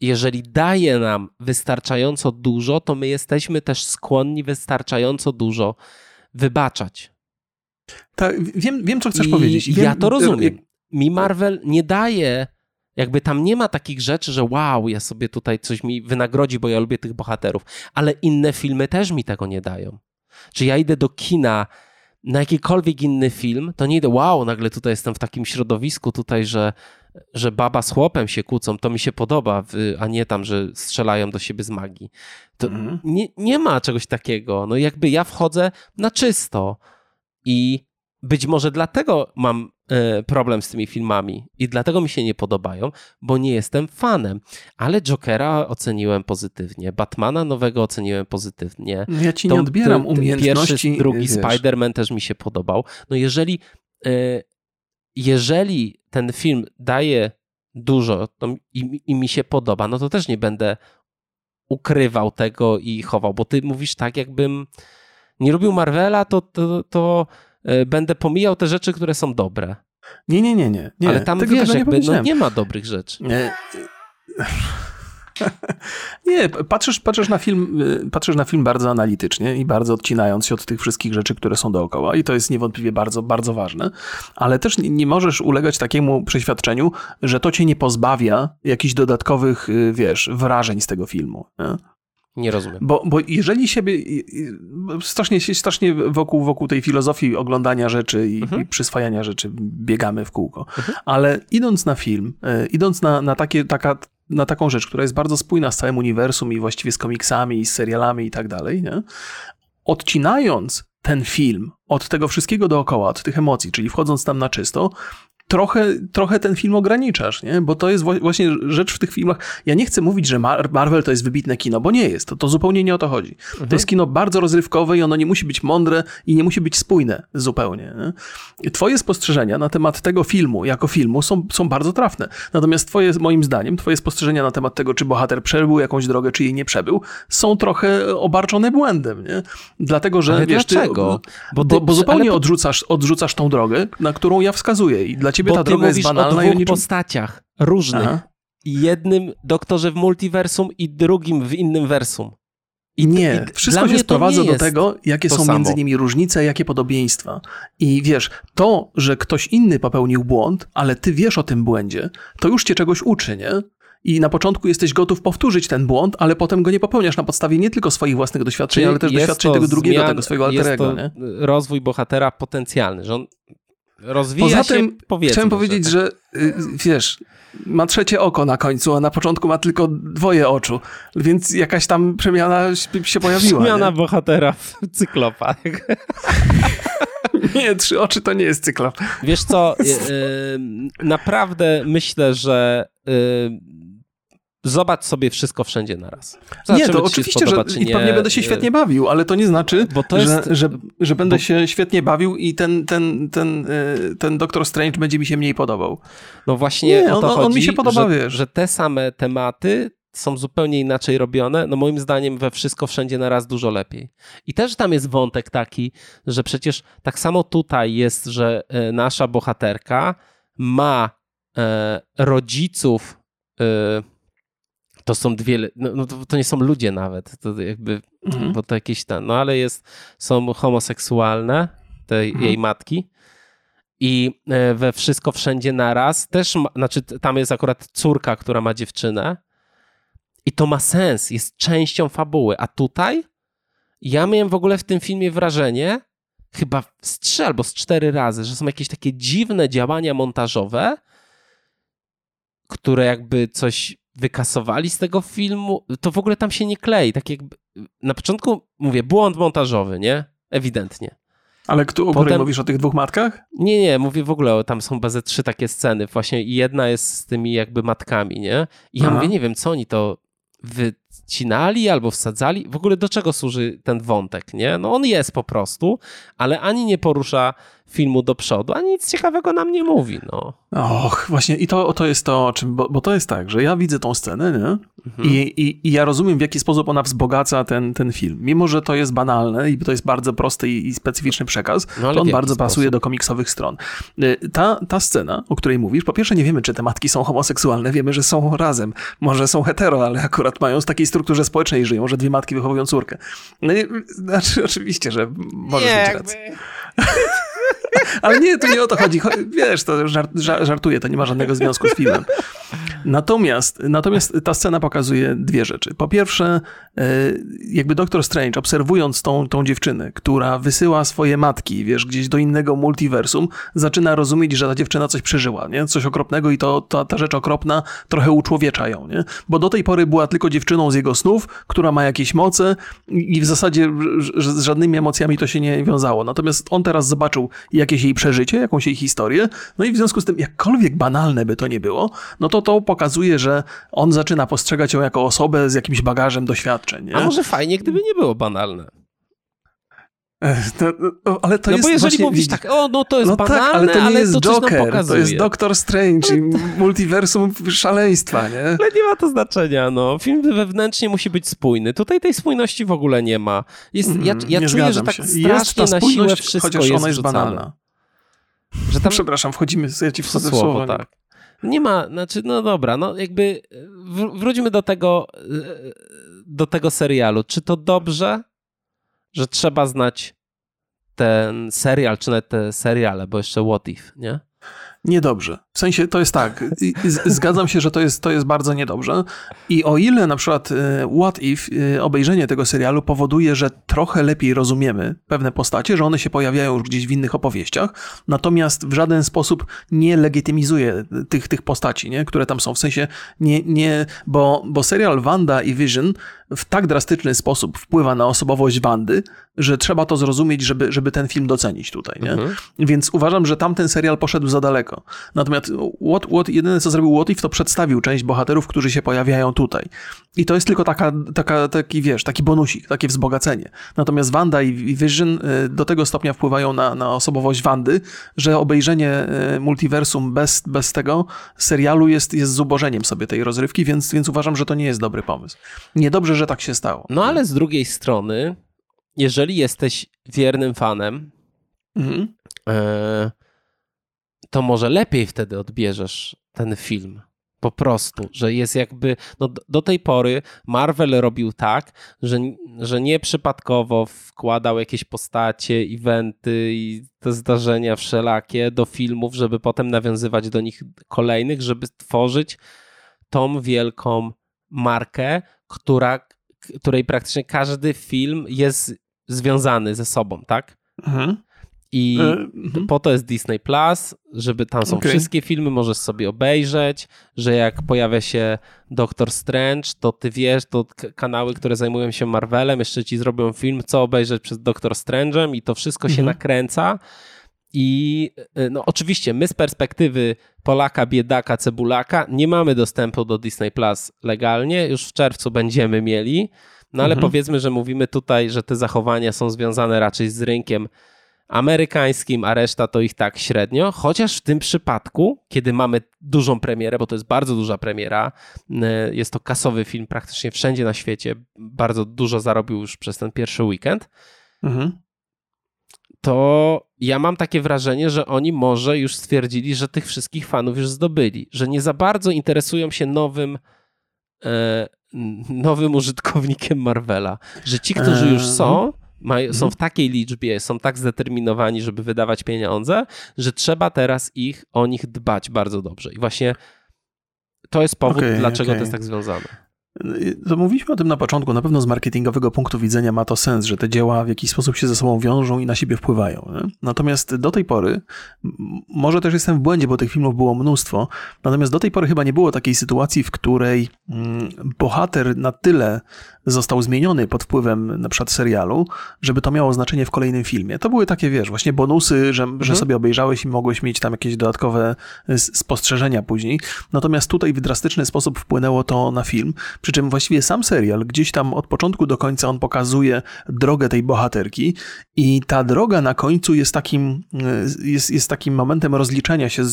jeżeli daje nam wystarczająco dużo, to my jesteśmy też skłonni wystarczająco dużo wybaczać. Ta, wiem, wiem, co chcesz I powiedzieć. I wiem, ja to rozumiem. jak- Mi Marvel nie daje, jakby tam nie ma takich rzeczy, że wow, ja sobie tutaj coś mi wynagrodzi, bo ja lubię tych bohaterów, ale inne filmy też mi tego nie dają. Czy ja idę do kina na jakikolwiek inny film, to nie idę, wow, nagle tutaj jestem w takim środowisku tutaj, że, że baba z chłopem się kłócą, to mi się podoba, a nie tam, że strzelają do siebie z magii. To Mhm. nie, nie ma czegoś takiego. No jakby ja wchodzę na czysto i być może dlatego mam e, problem z tymi filmami i dlatego mi się nie podobają, bo nie jestem fanem. Ale Jokera oceniłem pozytywnie, Batmana nowego oceniłem pozytywnie. Ja ci nie odbieram ten- umiejętności. Pierwszy, drugi. Spider-Man też mi się podobał. No jeżeli, e, jeżeli ten film daje dużo to, i, i mi się podoba, no to też nie będę ukrywał tego i chował, bo ty mówisz tak, jakbym nie lubił Marvela, to, to, to e, będę pomijał te rzeczy, które są dobre. Nie, nie, nie, nie. nie Ale tam tego, wiesz, tego nie jakby no, nie ma dobrych rzeczy. Nie. Nie, patrzysz, patrzysz, na film, y, patrzysz na film bardzo analitycznie i bardzo odcinając się od tych wszystkich rzeczy, które są dookoła i to jest niewątpliwie bardzo, bardzo ważne, ale też nie, nie możesz ulegać takiemu przeświadczeniu, że to cię nie pozbawia jakichś dodatkowych, y, wiesz, wrażeń z tego filmu. Nie? Nie rozumiem. Bo, bo jeżeli siebie, strasznie, strasznie wokół, wokół tej filozofii oglądania rzeczy i, Mhm. i przyswajania rzeczy biegamy w kółko, Mhm. ale idąc na film, e, idąc na, na, takie, taka, na taką rzecz, która jest bardzo spójna z całym uniwersum i właściwie z komiksami i z serialami i tak dalej, nie? odcinając ten film od tego wszystkiego dookoła, od tych emocji, czyli wchodząc tam na czysto, trochę, trochę ten film ograniczasz, nie? Bo to jest wła- właśnie rzecz w tych filmach. Ja nie chcę mówić, że Mar- Marvel to jest wybitne kino, bo nie jest. To, to zupełnie nie o to chodzi. To jest kino bardzo rozrywkowe i ono nie musi być mądre i nie musi być spójne zupełnie. Nie? Twoje spostrzeżenia na temat tego filmu jako filmu są, są bardzo trafne. Natomiast twoje, moim zdaniem, twoje spostrzeżenia na temat tego, czy bohater przebył jakąś drogę, czy jej nie przebył, są trochę obarczone błędem, nie? Dlatego, że Ale wiesz, dlaczego? Ty, Bo bo, bo zupełnie ale odrzucasz, odrzucasz tą drogę, na którą ja wskazuję i dla ciebie Bo ta ty droga jest banalna o dwóch niczym... postaciach różnych. Aha. Jednym doktorze w multiversum i drugim w innym wersum. I Nie, i wszystko się sprowadza do jest tego, jakie są samo. między nimi różnice, jakie podobieństwa. I wiesz, to, że ktoś inny popełnił błąd, ale ty wiesz o tym błędzie, to już cię czegoś uczy, nie? I na początku jesteś gotów powtórzyć ten błąd, ale potem go nie popełniasz na podstawie nie tylko swoich własnych doświadczeń, ale też jest doświadczeń tego drugiego, zmian- tego swojego jest alterego, to nie? rozwój bohatera potencjalny, że on rozwija Poza się, tym powiedzmy, chciałem powiedzieć, tak. że y, wiesz, ma trzecie oko na końcu, a na początku ma tylko dwoje oczu, więc jakaś tam przemiana się- się pojawiła. Zmiana nie? bohatera w cyklopa. nie, trzy oczy to nie jest cyklop. Wiesz co, y, y, naprawdę myślę, że zobacz sobie wszystko wszędzie na raz. nie, to oczywiście, że i pewnie będę się świetnie bawił, ale to nie znaczy, Bo to jest- że, że, że będę bo- się świetnie bawił i ten, ten, ten, y, ten Doctor Strange będzie mi się mniej podobał. No właśnie Nie, o to on- on chodzi, mi się podoba, że, wiesz. że te same tematy są zupełnie inaczej robione, no moim zdaniem we wszystko wszędzie na raz dużo lepiej. I też tam jest wątek taki, że przecież tak samo tutaj jest, że e, nasza bohaterka ma e, rodziców, e, to są dwie, no, no to, to, nie są ludzie nawet, to jakby, mhm. bo to jakieś tam, no ale jest, są homoseksualne, tej mhm. jej matki i e, we Wszystko Wszędzie Naraz też, ma, znaczy tam jest akurat córka, która ma dziewczynę i to ma sens, jest częścią fabuły, a tutaj ja miałem w ogóle w tym filmie wrażenie, chyba z trzy albo z cztery razy, że są jakieś takie dziwne działania montażowe, które jakby coś wykasowali z tego filmu, to w ogóle tam się nie klei. Tak jakby na początku mówię, błąd montażowy, nie? Ewidentnie. Ale kto, o Potem... mówisz o tych dwóch matkach? Nie, nie, mówię w ogóle, tam są bazę trzy takie sceny. Właśnie jedna jest z tymi jakby matkami, nie? I ja Aha. mówię, nie wiem, co oni to wycinali albo wsadzali. W ogóle do czego służy ten wątek, nie? No on jest po prostu, ale ani nie porusza filmu do przodu, a nic ciekawego nam nie mówi. No. Och, właśnie i to, to jest to, czym, bo, bo to jest tak, że ja widzę tą scenę nie? Mhm. I, i, I, ja rozumiem, w jaki sposób ona wzbogaca ten, ten film. Mimo, że to jest banalne i to jest bardzo prosty i, i specyficzny przekaz, no, to on bardzo sposób? pasuje do komiksowych stron. Y, ta, ta scena, o której mówisz, po pierwsze nie wiemy, czy te matki są homoseksualne, wiemy, że są razem. Może są hetero, ale akurat mają w takiej strukturze społecznej żyją, że dwie matki wychowują córkę. No, znaczy, oczywiście, że możesz nie, mieć rację. Ale nie, to nie o to chodzi. Wiesz, to żart, żartuję, to nie ma żadnego związku z filmem. Natomiast, natomiast ta scena pokazuje dwie rzeczy. Po pierwsze, e, jakby Doktor Strange, obserwując tą, tą dziewczynę, która wysyła swoje matki, wiesz, gdzieś do innego multiversum, zaczyna rozumieć, że ta dziewczyna coś przeżyła, nie? Coś okropnego i to, ta, ta rzecz okropna trochę uczłowiecza ją, nie? Bo do tej pory była tylko dziewczyną z jego snów, która ma jakieś moce i w zasadzie z żadnymi emocjami to się nie wiązało. Natomiast on teraz zobaczył jakieś jej przeżycie, jakąś jej historię, no i w związku z tym, jakkolwiek banalne by to nie było, no to to pokazuje, że on zaczyna postrzegać ją jako osobę z jakimś bagażem doświadczeń. Nie? A może fajnie, gdyby nie było banalne. To, to, ale to no jest bo jeżeli właśnie, mówisz tak, o no to jest no banalne, tak, ale to nie ale jest to Joker, to jest Doctor Strange i multiversum szaleństwa, nie? Ale nie ma to znaczenia, no. Film wewnętrznie musi być spójny. Tutaj tej spójności w ogóle nie ma. Jest, ja mhm, ja czuję, że tak się. strasznie na siłę wszystko chociaż jest ona jest banalna. Że tam... Przepraszam, wchodzimy, ja ci wchodzę w słowo. tak. Nie ma, znaczy, no dobra, no jakby wróćmy do tego, do tego serialu. Czy to dobrze, że trzeba znać ten serial, czy nawet te seriale, bo jeszcze What If, nie? Niedobrze. W sensie to jest tak, zgadzam się, że to jest, to jest bardzo niedobrze. I o ile na przykład e, What If, e, obejrzenie tego serialu powoduje, że trochę lepiej rozumiemy pewne postacie, że one się pojawiają już gdzieś w innych opowieściach, natomiast w żaden sposób nie legitymizuje tych, tych postaci, nie? które tam są. W sensie nie, nie bo, bo serial Wanda i Vision w tak drastyczny sposób wpływa na osobowość Wandy, że trzeba to zrozumieć, żeby, żeby ten film docenić tutaj. Nie? Mhm. Więc uważam, że tamten serial poszedł za daleko. Natomiast what, what, jedyne, co zrobił What If, to przedstawił część bohaterów, którzy się pojawiają tutaj. I to jest tylko taka, taka, taki, wiesz, taki bonusik, takie wzbogacenie. Natomiast Wanda i Vision y, do tego stopnia wpływają na, na osobowość Wandy, że obejrzenie y, multiversum bez, bez tego serialu jest, jest zubożeniem sobie tej rozrywki, więc, więc uważam, że to nie jest dobry pomysł. Niedobrze, że tak się stało. No ale z drugiej strony, jeżeli jesteś wiernym fanem, mhm. e, to może lepiej wtedy odbierzesz ten film. Po prostu, że jest jakby. No, do tej pory Marvel robił tak, że, że nieprzypadkowo wkładał jakieś postacie, eventy i te zdarzenia wszelakie do filmów, żeby potem nawiązywać do nich kolejnych, żeby tworzyć tą wielką markę, która, której praktycznie każdy film jest związany ze sobą, tak? Mhm. I y po to jest Disney Plus, żeby tam są okay. wszystkie filmy, możesz sobie obejrzeć, że jak pojawia się Doctor Strange, to ty wiesz, to kanały, które zajmują się Marvelem, jeszcze ci zrobią film, co obejrzeć przez Doctor Strange'em i to wszystko się mhm. nakręca. I y, no, oczywiście my z perspektywy Polaka, biedaka, cebulaka nie mamy dostępu do Disney Plus legalnie, już w czerwcu będziemy mieli, no ale mhm. powiedzmy, że mówimy tutaj, że te zachowania są związane raczej z rynkiem amerykańskim, a reszta to ich tak średnio, chociaż w tym przypadku, kiedy mamy dużą premierę, bo to jest bardzo duża premiera, jest to kasowy film praktycznie wszędzie na świecie, bardzo dużo zarobił już przez ten pierwszy weekend, mhm. to ja mam takie wrażenie, że oni może już stwierdzili, że tych wszystkich fanów już zdobyli, że nie za bardzo interesują się nowym e, nowym użytkownikiem Marvela. Że ci, którzy już są, mają, są w takiej liczbie, są tak zdeterminowani, żeby wydawać pieniądze, że trzeba teraz ich o nich dbać bardzo dobrze. I właśnie to jest powód, okay, dlaczego okay. to jest tak związane. To mówiliśmy o tym na początku. Na pewno z marketingowego punktu widzenia ma to sens, że te dzieła w jakiś sposób się ze sobą wiążą i na siebie wpływają. Nie? Natomiast do tej pory, może też jestem w błędzie, bo tych filmów było mnóstwo, natomiast do tej pory chyba nie było takiej sytuacji, w której mm, bohater na tyle został zmieniony pod wpływem na przykład serialu, żeby to miało znaczenie w kolejnym filmie. To były takie, wiesz, właśnie bonusy, że, mhm. że sobie obejrzałeś i mogłeś mieć tam jakieś dodatkowe spostrzeżenia później. Natomiast tutaj w drastyczny sposób wpłynęło to na film przy czym właściwie sam serial, gdzieś tam od początku do końca on pokazuje drogę tej bohaterki i ta droga na końcu jest takim, e, jest, jest takim momentem rozliczenia się z,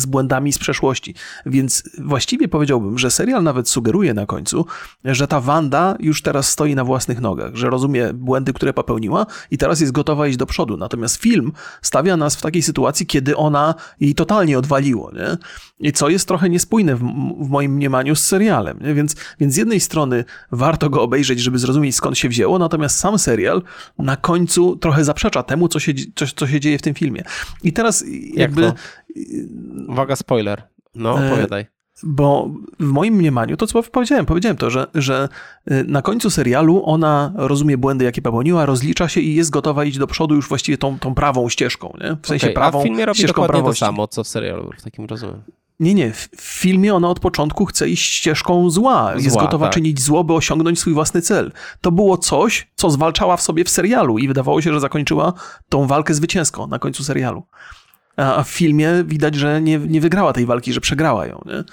z błędami z przeszłości. Więc właściwie powiedziałbym, że serial nawet sugeruje na końcu, że ta Wanda już teraz stoi na własnych nogach, że rozumie błędy, które popełniła i teraz jest gotowa iść do przodu. Natomiast film stawia nas w takiej sytuacji, kiedy ona jej totalnie odwaliło, nie? I co jest trochę niespójne w, w moim mniemaniu z serialem, nie? Więc, więc z jednej strony warto go obejrzeć, żeby zrozumieć skąd się wzięło, natomiast sam serial na końcu trochę zaprzecza temu, co się, co, co się dzieje w tym filmie. I teraz jakby... Jak Uwaga, spoiler. No, e, opowiadaj. Bo w moim mniemaniu, to co powiedziałem, powiedziałem to, że, że y, na końcu serialu ona rozumie błędy, jakie popełniła, rozlicza się i jest gotowa iść do przodu już właściwie tą, tą prawą ścieżką, nie? W sensie okay, prawą a w filmie robi dokładnie prawości. to samo, co w serialu, w takim rozumiem. Nie, nie. W filmie ona od początku chce iść ścieżką zła. zła jest gotowa tak. czynić zło, by osiągnąć swój własny cel. To było coś, co zwalczała w sobie w serialu i wydawało się, że zakończyła tą walkę zwycięsko na końcu serialu a w filmie widać, że nie, nie wygrała tej walki, że przegrała ją. Nie?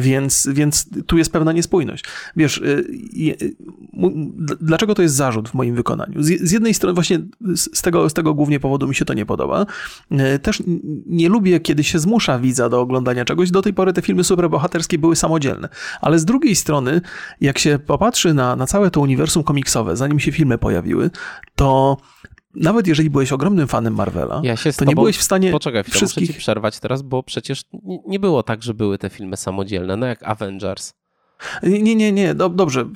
Więc, więc tu jest pewna niespójność. Wiesz, y, y, dlaczego to jest zarzut w moim wykonaniu? Z, jednej strony właśnie z tego, z tego głównie powodu mi się to nie podoba. Y, też nie lubię, kiedy się zmusza widza do oglądania czegoś. Do tej pory te filmy superbohaterskie były samodzielne. Ale z drugiej strony, jak się popatrzy na, na całe to uniwersum komiksowe, zanim się filmy pojawiły, to nawet jeżeli byłeś ogromnym fanem Marvela, ja to tobą... nie byłeś w stanie Poczekaj, wszystkich... muszę ci przerwać teraz, bo przecież nie było tak, że były te filmy samodzielne, no jak Avengers. Nie, nie, nie, dobrze.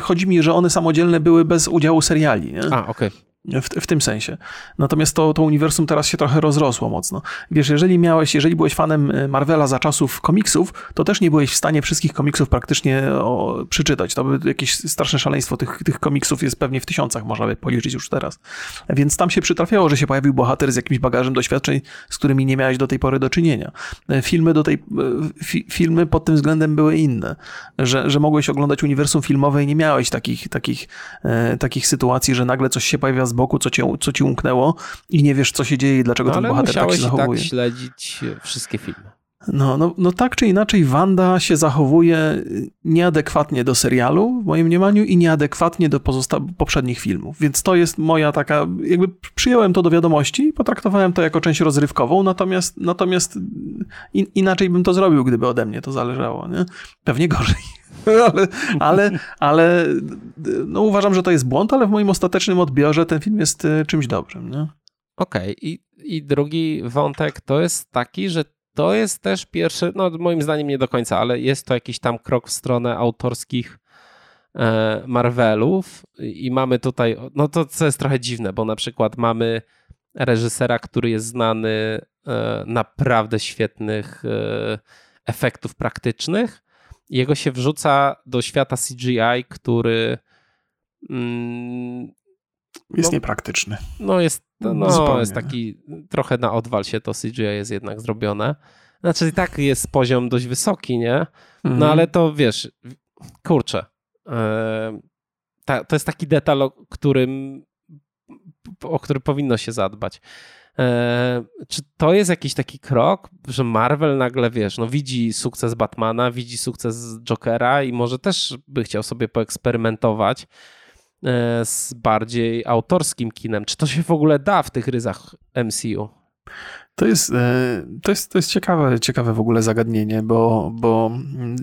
Chodzi mi, że one samodzielne były bez udziału seriali. Nie? A, okej. Okay. W, w, tym sensie. Natomiast to, to uniwersum teraz się trochę rozrosło mocno. Wiesz, jeżeli miałeś, jeżeli byłeś fanem e, Marvela za czasów komiksów, to też nie byłeś w stanie wszystkich komiksów praktycznie o, przeczytać. To by jakieś straszne szaleństwo tych, tych komiksów jest pewnie w tysiącach, można by policzyć już teraz. Więc tam się przytrafiało, że się pojawił bohater z jakimś bagażem doświadczeń, z którymi nie miałeś do tej pory do czynienia. E, filmy do tej, e, fi, filmy pod tym względem były inne, że, że mogłeś oglądać uniwersum filmowe i nie miałeś takich, takich, e, takich sytuacji, że nagle coś się pojawia z boku, co, cię, co ci umknęło i nie wiesz, co się dzieje i dlaczego no, ten bohater tak się zachowuje. tak śledzić wszystkie filmy. No, no, no tak czy inaczej, Wanda się zachowuje nieadekwatnie do serialu, w moim mniemaniu, i nieadekwatnie do poprzednich filmów. Więc to jest moja taka, jakby przyjąłem to do wiadomości, potraktowałem to jako część rozrywkową, natomiast, natomiast in, inaczej bym to zrobił, gdyby ode mnie to zależało. Nie? Pewnie gorzej. ale, ale, ale no uważam, że to jest błąd, ale w moim ostatecznym odbiorze ten film jest e, czymś dobrym. Okej, okay. I, i drugi wątek to jest taki, że to jest też pierwszy, no moim zdaniem nie do końca, ale jest to jakiś tam krok w stronę autorskich e, Marvelów i mamy tutaj, no to co jest trochę dziwne, bo na przykład mamy reżysera, który jest znany e, naprawdę świetnych efektów praktycznych, jego się wrzuca do świata CGI, który mm, jest no, niepraktyczny. No jest, no, jest taki trochę na odwal się to CGI jest jednak zrobione. Znaczy i tak jest poziom dość wysoki, nie? No mhm. ale to wiesz, kurczę, e, ta, to jest taki detal, o którym, o który powinno się zadbać. E, czy to jest jakiś taki krok, że Marvel nagle, wiesz, no widzi sukces Batmana, widzi sukces Jokera i może też by chciał sobie poeksperymentować e, z bardziej autorskim kinem? Czy to się w ogóle da w tych ryzach MCU? To jest, e, to jest, to jest ciekawe, ciekawe w ogóle zagadnienie, bo, bo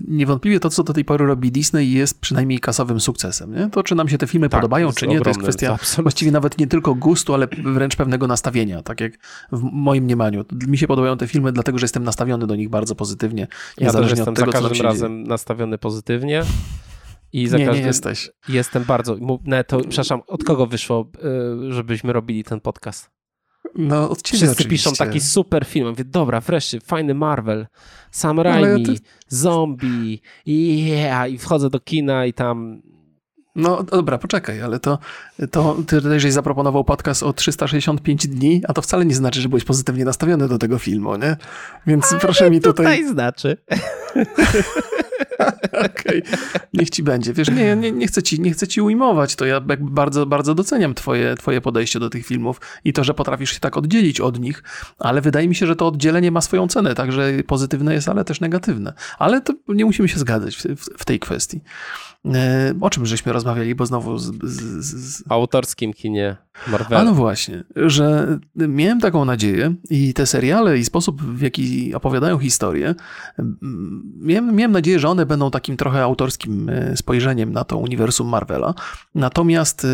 niewątpliwie to, co do tej pory robi Disney jest przynajmniej kasowym sukcesem. Nie? To, czy nam się te filmy tak, podobają, czy nie, to jest kwestia absolutnie. właściwie nawet nie tylko gustu, ale wręcz pewnego nastawienia, tak jak w moim mniemaniu. Mi się podobają te filmy, dlatego że jestem nastawiony do nich bardzo pozytywnie. Ja też jestem tego, za każdym razem dzieje. nastawiony pozytywnie. I za nie, każdym nie jesteś. Jestem bardzo. No, to, przepraszam, od kogo wyszło, y, żebyśmy robili ten podcast? No, od ciebie Wszyscy oczywiście. piszą taki super film. Mówię, dobra, wreszcie, fajny Marvel, Sam Raimi, ty... zombie, yeah, i wchodzę do kina i tam... No dobra, poczekaj, ale to, to ty żeś zaproponował podcast o 365 dni, a to wcale nie znaczy, że byłeś pozytywnie nastawiony do tego filmu, nie? Więc ale proszę mi tutaj... tutaj znaczy. Okej, okay. niech ci będzie. Wiesz, nie, nie, nie, chcę ci, nie chcę ci ujmować, to ja bardzo, bardzo doceniam twoje, twoje podejście do tych filmów i to, że potrafisz się tak oddzielić od nich, ale wydaje mi się, że to oddzielenie ma swoją cenę, także pozytywne jest, ale też negatywne. Ale to nie musimy się zgadzać w, w, w tej kwestii. E, o czym żeśmy rozmawiali, bo znowu z, z, z... autorskim kinie Marvela. A no właśnie, że miałem taką nadzieję i te seriale i sposób, w jaki opowiadają historię, miałem, miałem nadzieję, że one będą takim trochę autorskim e, spojrzeniem na to uniwersum Marvela. Natomiast e,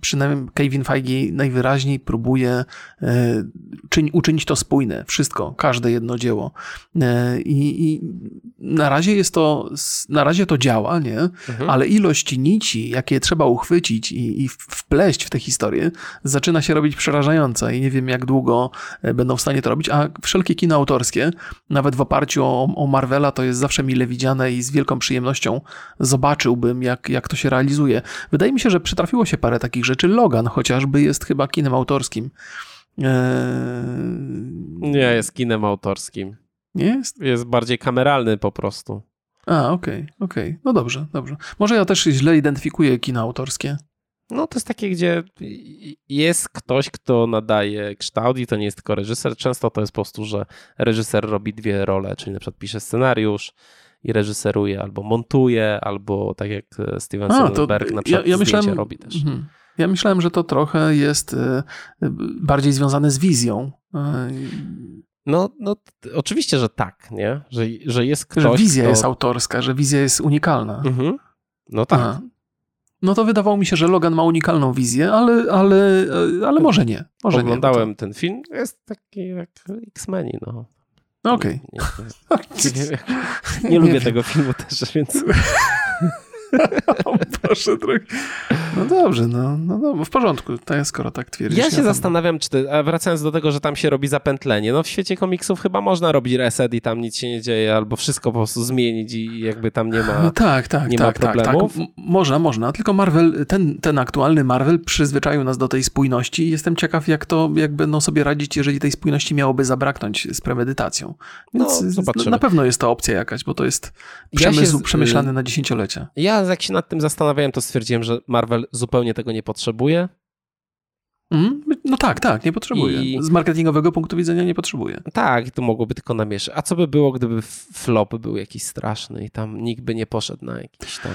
przynajmniej Kevin Feige najwyraźniej próbuje czyń, uczynić to spójne, wszystko, każde jedno dzieło. I, I, na razie jest to, na razie to działa, nie? Mhm. Ale ilość nici, jakie trzeba uchwycić i, i wpleść w tę historię, zaczyna się robić przerażająca i nie wiem, jak długo e, będą w stanie to robić. A wszelkie kino autorskie, nawet w oparciu o, o Marvela, to jest zawsze mile widziane i z wielką przyjemnością zobaczyłbym, jak, jak to się realizuje. Wydaje mi się, że przytrafiło się parę takich rzeczy. Logan chociażby jest chyba kinem autorskim. Eee... Nie, jest kinem autorskim. Nie jest? Jest bardziej kameralny po prostu. A, okej, okay, okej. Okay. No dobrze, dobrze. Może ja też źle identyfikuję kino autorskie. No to jest takie, gdzie jest ktoś, kto nadaje kształt i to nie jest tylko reżyser. Często to jest po prostu, że reżyser robi dwie role, czyli na przykład pisze scenariusz i reżyseruje, albo montuje, albo tak jak Steven A, Spielberg na przykład ja, ja myślałem, robi też. Mhm. Ja myślałem, że to trochę jest e, bardziej związane z wizją. E, no, no oczywiście, że tak, nie? Że, że jest ktoś, Że wizja kto... jest autorska, że wizja jest unikalna. Mhm. No tak. Aha. No to wydawało mi się, że Logan ma unikalną wizję, ale, ale, ale może nie. Może Oglądałem nie, to... ten film. Jest taki jak X-Meni, no. Okej. Okay. Nie, nie, nie, nie, lubię tego filmu też, więc... Boże, drogi. No dobrze, no, no, no w porządku, to skoro tak twierdzisz. Ja się ja zastanawiam, czy ty, wracając do tego, że tam się robi zapętlenie, no w świecie komiksów chyba można robić reset i tam nic się nie dzieje, albo wszystko po prostu zmienić i jakby tam nie ma no tak, tak, nie tak, ma problemów. Tak, tak. Można, można, tylko Marvel, ten, ten aktualny Marvel przyzwyczaił nas do tej spójności i jestem ciekaw, jak to, jak będą sobie radzić, jeżeli tej spójności miałoby zabraknąć z premedytacją. Więc no, zobaczymy. na pewno jest to opcja jakaś, bo to jest przemysł ja się, przemyślany na dziesięciolecia. Ja jak się nad tym zastanawiałem, to stwierdziłem, że Marvel zupełnie tego nie potrzebuje. Mm, no tak, tak, nie potrzebuje. I... Z marketingowego punktu widzenia nie potrzebuje. Tak, to mogłoby tylko namieszać. A co by było, gdyby flop był jakiś straszny i tam nikt by nie poszedł na jakiś tam...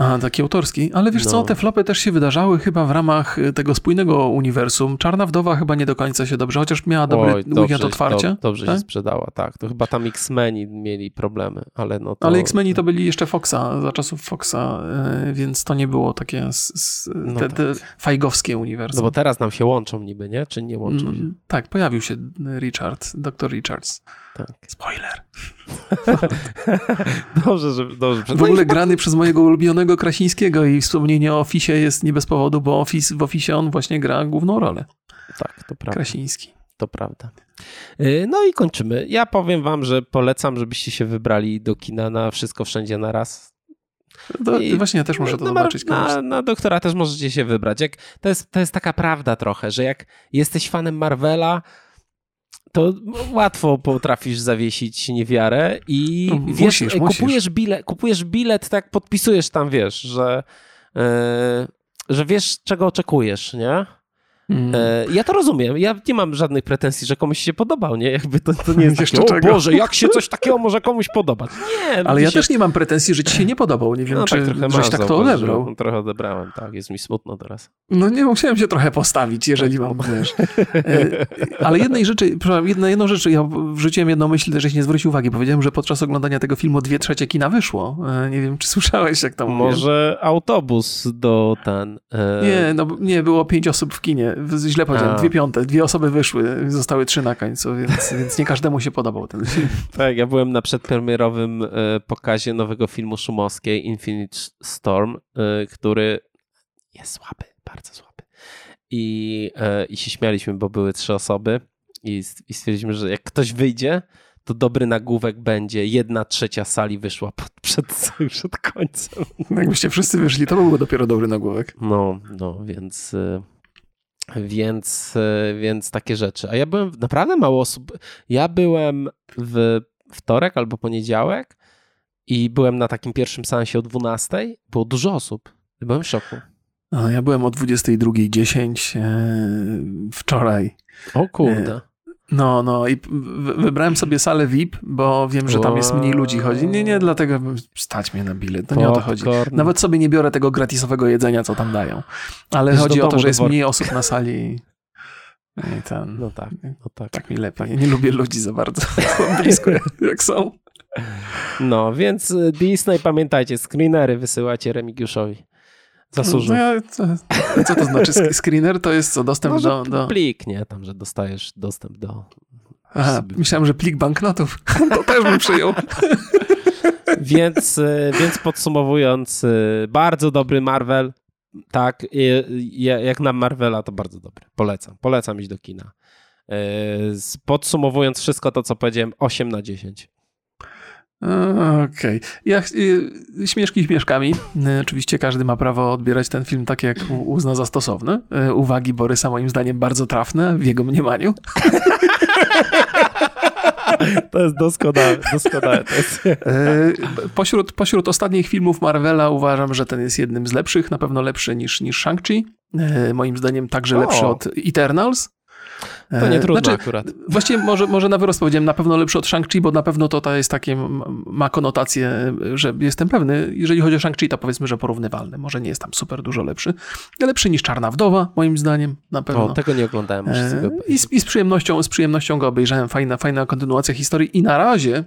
A, taki autorski. Ale wiesz no. co, te flopy też się wydarzały chyba w ramach tego spójnego uniwersum. Czarna Wdowa chyba nie do końca się dobrze, chociaż miała dobry Oj, dobrze, weekend otwarcia. Do, dobrze tak? się sprzedała, tak. To chyba tam X-Meni mieli problemy, ale no to... Ale X-Meni to byli jeszcze Foxa, za czasów Foxa, y, więc to nie było takie no te, tak. te fajgowskie uniwersum. No bo teraz nam się łączą niby, nie? Czy nie łączą? Mm, tak, pojawił się Richard, dr Richards. Tak. Spoiler. dobrze, że dobrze. W ogóle grany przez mojego ulubionego Krasińskiego i wspomnienie o Ofisie jest nie bez powodu, bo Office, w Ofisie on właśnie gra główną rolę. Tak, to prawda. Krasiński. To prawda. Y, no i kończymy. Ja powiem wam, że polecam, żebyście się wybrali do kina na wszystko wszędzie na raz. I, właśnie ja też muszę to zobaczyć. Na, na, doktora też możecie się wybrać. Jak, to, jest, to jest taka prawda trochę, że jak jesteś fanem Marvela, to łatwo potrafisz zawiesić niewiarę i no, wiesz, musisz, kupujesz, musisz. Bilet, kupujesz bilet, tak podpisujesz tam, wiesz, że, yy, że wiesz, czego oczekujesz, nie? Mm. E, ja to rozumiem. Ja nie mam żadnych pretensji, że komuś się podobał, nie? Jakby to, to nie jest Jeszcze takie, o Boże, jak się coś takiego może komuś podobać. Nie. Ale ja się... też nie mam pretensji, że ci się nie podobał. Nie wiem, no, czy tak żeś tak to odebrał. Trochę odebrałem, tak. Jest mi smutno teraz. No nie, musiałem się trochę postawić, jeżeli mam, wiesz. E, ale jednej rzeczy, jedna, jedną rzecz, ja wrzuciłem jedną myśl, żeś nie zwrócił uwagi. Powiedziałem, że podczas oglądania tego filmu dwie trzecie kina wyszło. E, nie wiem, czy słyszałeś, jak to Może autobus do ten... Nie, no nie, było pięć osób w kinie źle powiedziałem, dwie piąte, dwie osoby wyszły, zostały trzy na końcu, więc, więc nie każdemu się podobał ten film. Tak, ja byłem na przedpremierowym pokazie nowego filmu Szumowskiej, Infinite Storm, który jest słaby, bardzo słaby. I, i się śmialiśmy, bo były trzy osoby i, i stwierdziliśmy, że jak ktoś wyjdzie, to dobry nagłówek będzie jedna trzecia sali wyszła pod, przed, przed końcem. Jakbyście wszyscy wyszli, to byłby dopiero dobry nagłówek. No, no, więc... Więc, y, więc takie rzeczy. A ja byłem naprawdę mało osób. Ja byłem w wtorek albo poniedziałek i byłem na takim pierwszym seansie o 12. Było dużo osób. Byłem w szoku. Ja byłem o 22.10 e, wczoraj. O kurde. No, no i wybrałem sobie salę VIP, bo wiem, że tam jest mniej ludzi chodzi. Nie, nie, dlatego stać mnie na bilet, to nie o to chodzi. Nawet sobie nie biorę tego gratisowego jedzenia, co tam dają. Ale Wiesz, chodzi o to, że jest mniej osób na sali i ten, no tak, no tak. tak mi lepiej. Ja nie lubię ludzi za bardzo blisko, jak są. No, więc y, Disney, pamiętajcie, screenery wysyłacie Remigiuszowi. Zasłużył. No ja, co, co to znaczy? Screener to jest co, dostęp no, do, do... Plik, nie? Tam, że dostajesz dostęp do... Aha, myślałem, że plik banknotów. To też bym przyjął. więc, y, więc podsumowując, y, bardzo dobry Marvel. Tak, jak na Marvela to bardzo dobry. Polecam. Polecam iść do kina. Y, podsumowując wszystko to, co powiedziałem, 8 na 10. Okej. Okay. Ja, y, śmieszki śmieszkami. Y, oczywiście każdy ma prawo odbierać ten film tak, jak uzna za stosowne. Y, uwagi Borysa moim zdaniem bardzo trafne w jego mniemaniu. To jest doskonałe. doskonałe jest. Pośród, pośród ostatnich filmów Marvela uważam, że ten jest jednym z lepszych, na pewno lepszy niż, niż Shang-Chi. Moim zdaniem także o. lepszy od Eternals. To nie trudno znaczy, akurat. Właściwie może, może na wyrost powiedziałem, na pewno lepszy od Shang-Chi, bo na pewno to, to jest takie, ma konotację, że jestem pewny, jeżeli chodzi o Shang-Chi, to powiedzmy, że porównywalny. Może nie jest tam super dużo lepszy. Lepszy niż Czarna Wdowa, moim zdaniem, na pewno. O, tego nie oglądałem. E, I, z, I z przyjemnością, z przyjemnością go obejrzałem. Fajna, fajna kontynuacja historii i na razie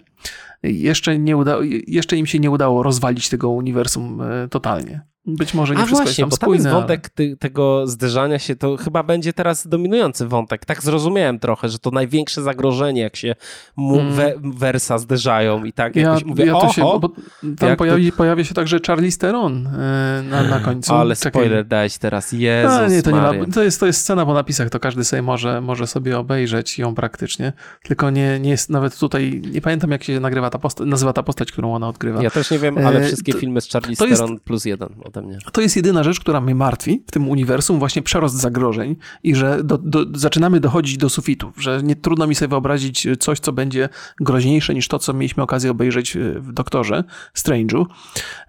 jeszcze, nie uda, jeszcze im się nie udało rozwalić tego uniwersum e, totalnie. Być może nie A wszystko właśnie, jest tam bo tam jest wątek ty, tego zderzania się, to chyba będzie teraz dominujący wątek. Tak zrozumiałem trochę, że to największe zagrożenie, jak się mu, mm. we, wersa zderzają i tak ja, mówię, ja to się, bo tam pojawi, to... pojawia się także Charlie Theron e, na, na końcu. Ale Czekaj. spoiler dałeś teraz, Jezus A, nie, to, nie ma, to, jest, to jest scena po napisach, to każdy sobie może, może sobie obejrzeć ją praktycznie, tylko nie, nie jest nawet tutaj, nie pamiętam jak się nagrywa ta postać, nazywa ta postać, którą ona odgrywa. Ja też nie wiem, ale e, wszystkie to, filmy z Charlie Theron jest... plus jeden mnie. To jest jedyna rzecz, która mnie martwi w tym uniwersum, właśnie przerost zagrożeń i że do, do, zaczynamy dochodzić do sufitów, że nie trudno mi sobie wyobrazić coś, co będzie groźniejsze niż to, co mieliśmy okazję obejrzeć e, w Doktorze Strange'u.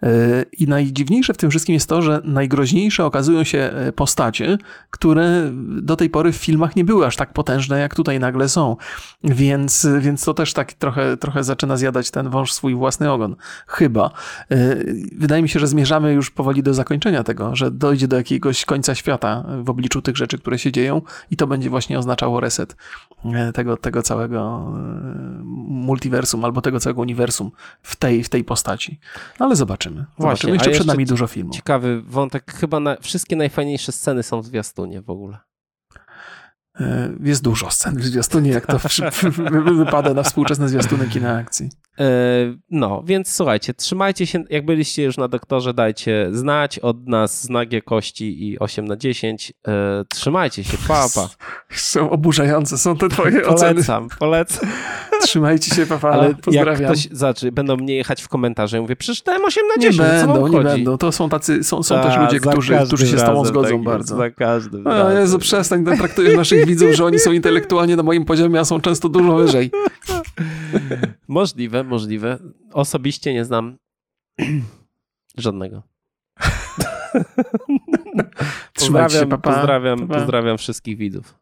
E, I najdziwniejsze w tym wszystkim jest to, że najgroźniejsze okazują się e, postacie, które do tej pory w filmach nie były aż tak potężne, jak tutaj nagle są. Więc, więc to też tak trochę, trochę zaczyna zjadać ten wąż swój własny ogon. Chyba. Wydaje mi się, że zmierzamy już powoli do zakończenia tego, że dojdzie do jakiegoś końca świata w obliczu tych rzeczy, które się dzieją i to będzie właśnie oznaczało reset e, tego, tego całego e, multiversum albo tego całego uniwersum w tej, w tej postaci. Ale zobaczymy. zobaczymy. Właśnie, jeszcze, jeszcze przed nami dużo filmów. Ciekawy wątek. Chyba na, wszystkie najfajniejsze sceny są w zwiastunie w ogóle. E, jest dużo scen w zwiastunie, jak to wypada na współczesne zwiastuny kina akcji. E, no, więc słuchajcie, trzymajcie się, jak byliście już na doktorze, dajcie znać od nas znagie kości i 8 na 10. E, trzymajcie się, papa. Pa. Są oburzające, są te twoje polecam, oceny. Polecam, polecam. Trzymajcie się, papa. Ale pozdrawiam. jak ktoś zaczy, będą mnie jechać w komentarze, mówię, przeczytałem 8 na 10, Nie będą, nie będą. To są tacy, są, są też ludzie, którzy, którzy się z tobą zgodzą tak bardzo. Za każdym O Jezu, przestań, traktujesz naszych widzów, że oni są intelektualnie na moim poziomie, a są często dużo wyżej. Możliwe, możliwe. Osobiście nie znam żadnego. Trzymajcie się, papa. Pozdrawiam, pozdrawiam wszystkich widzów.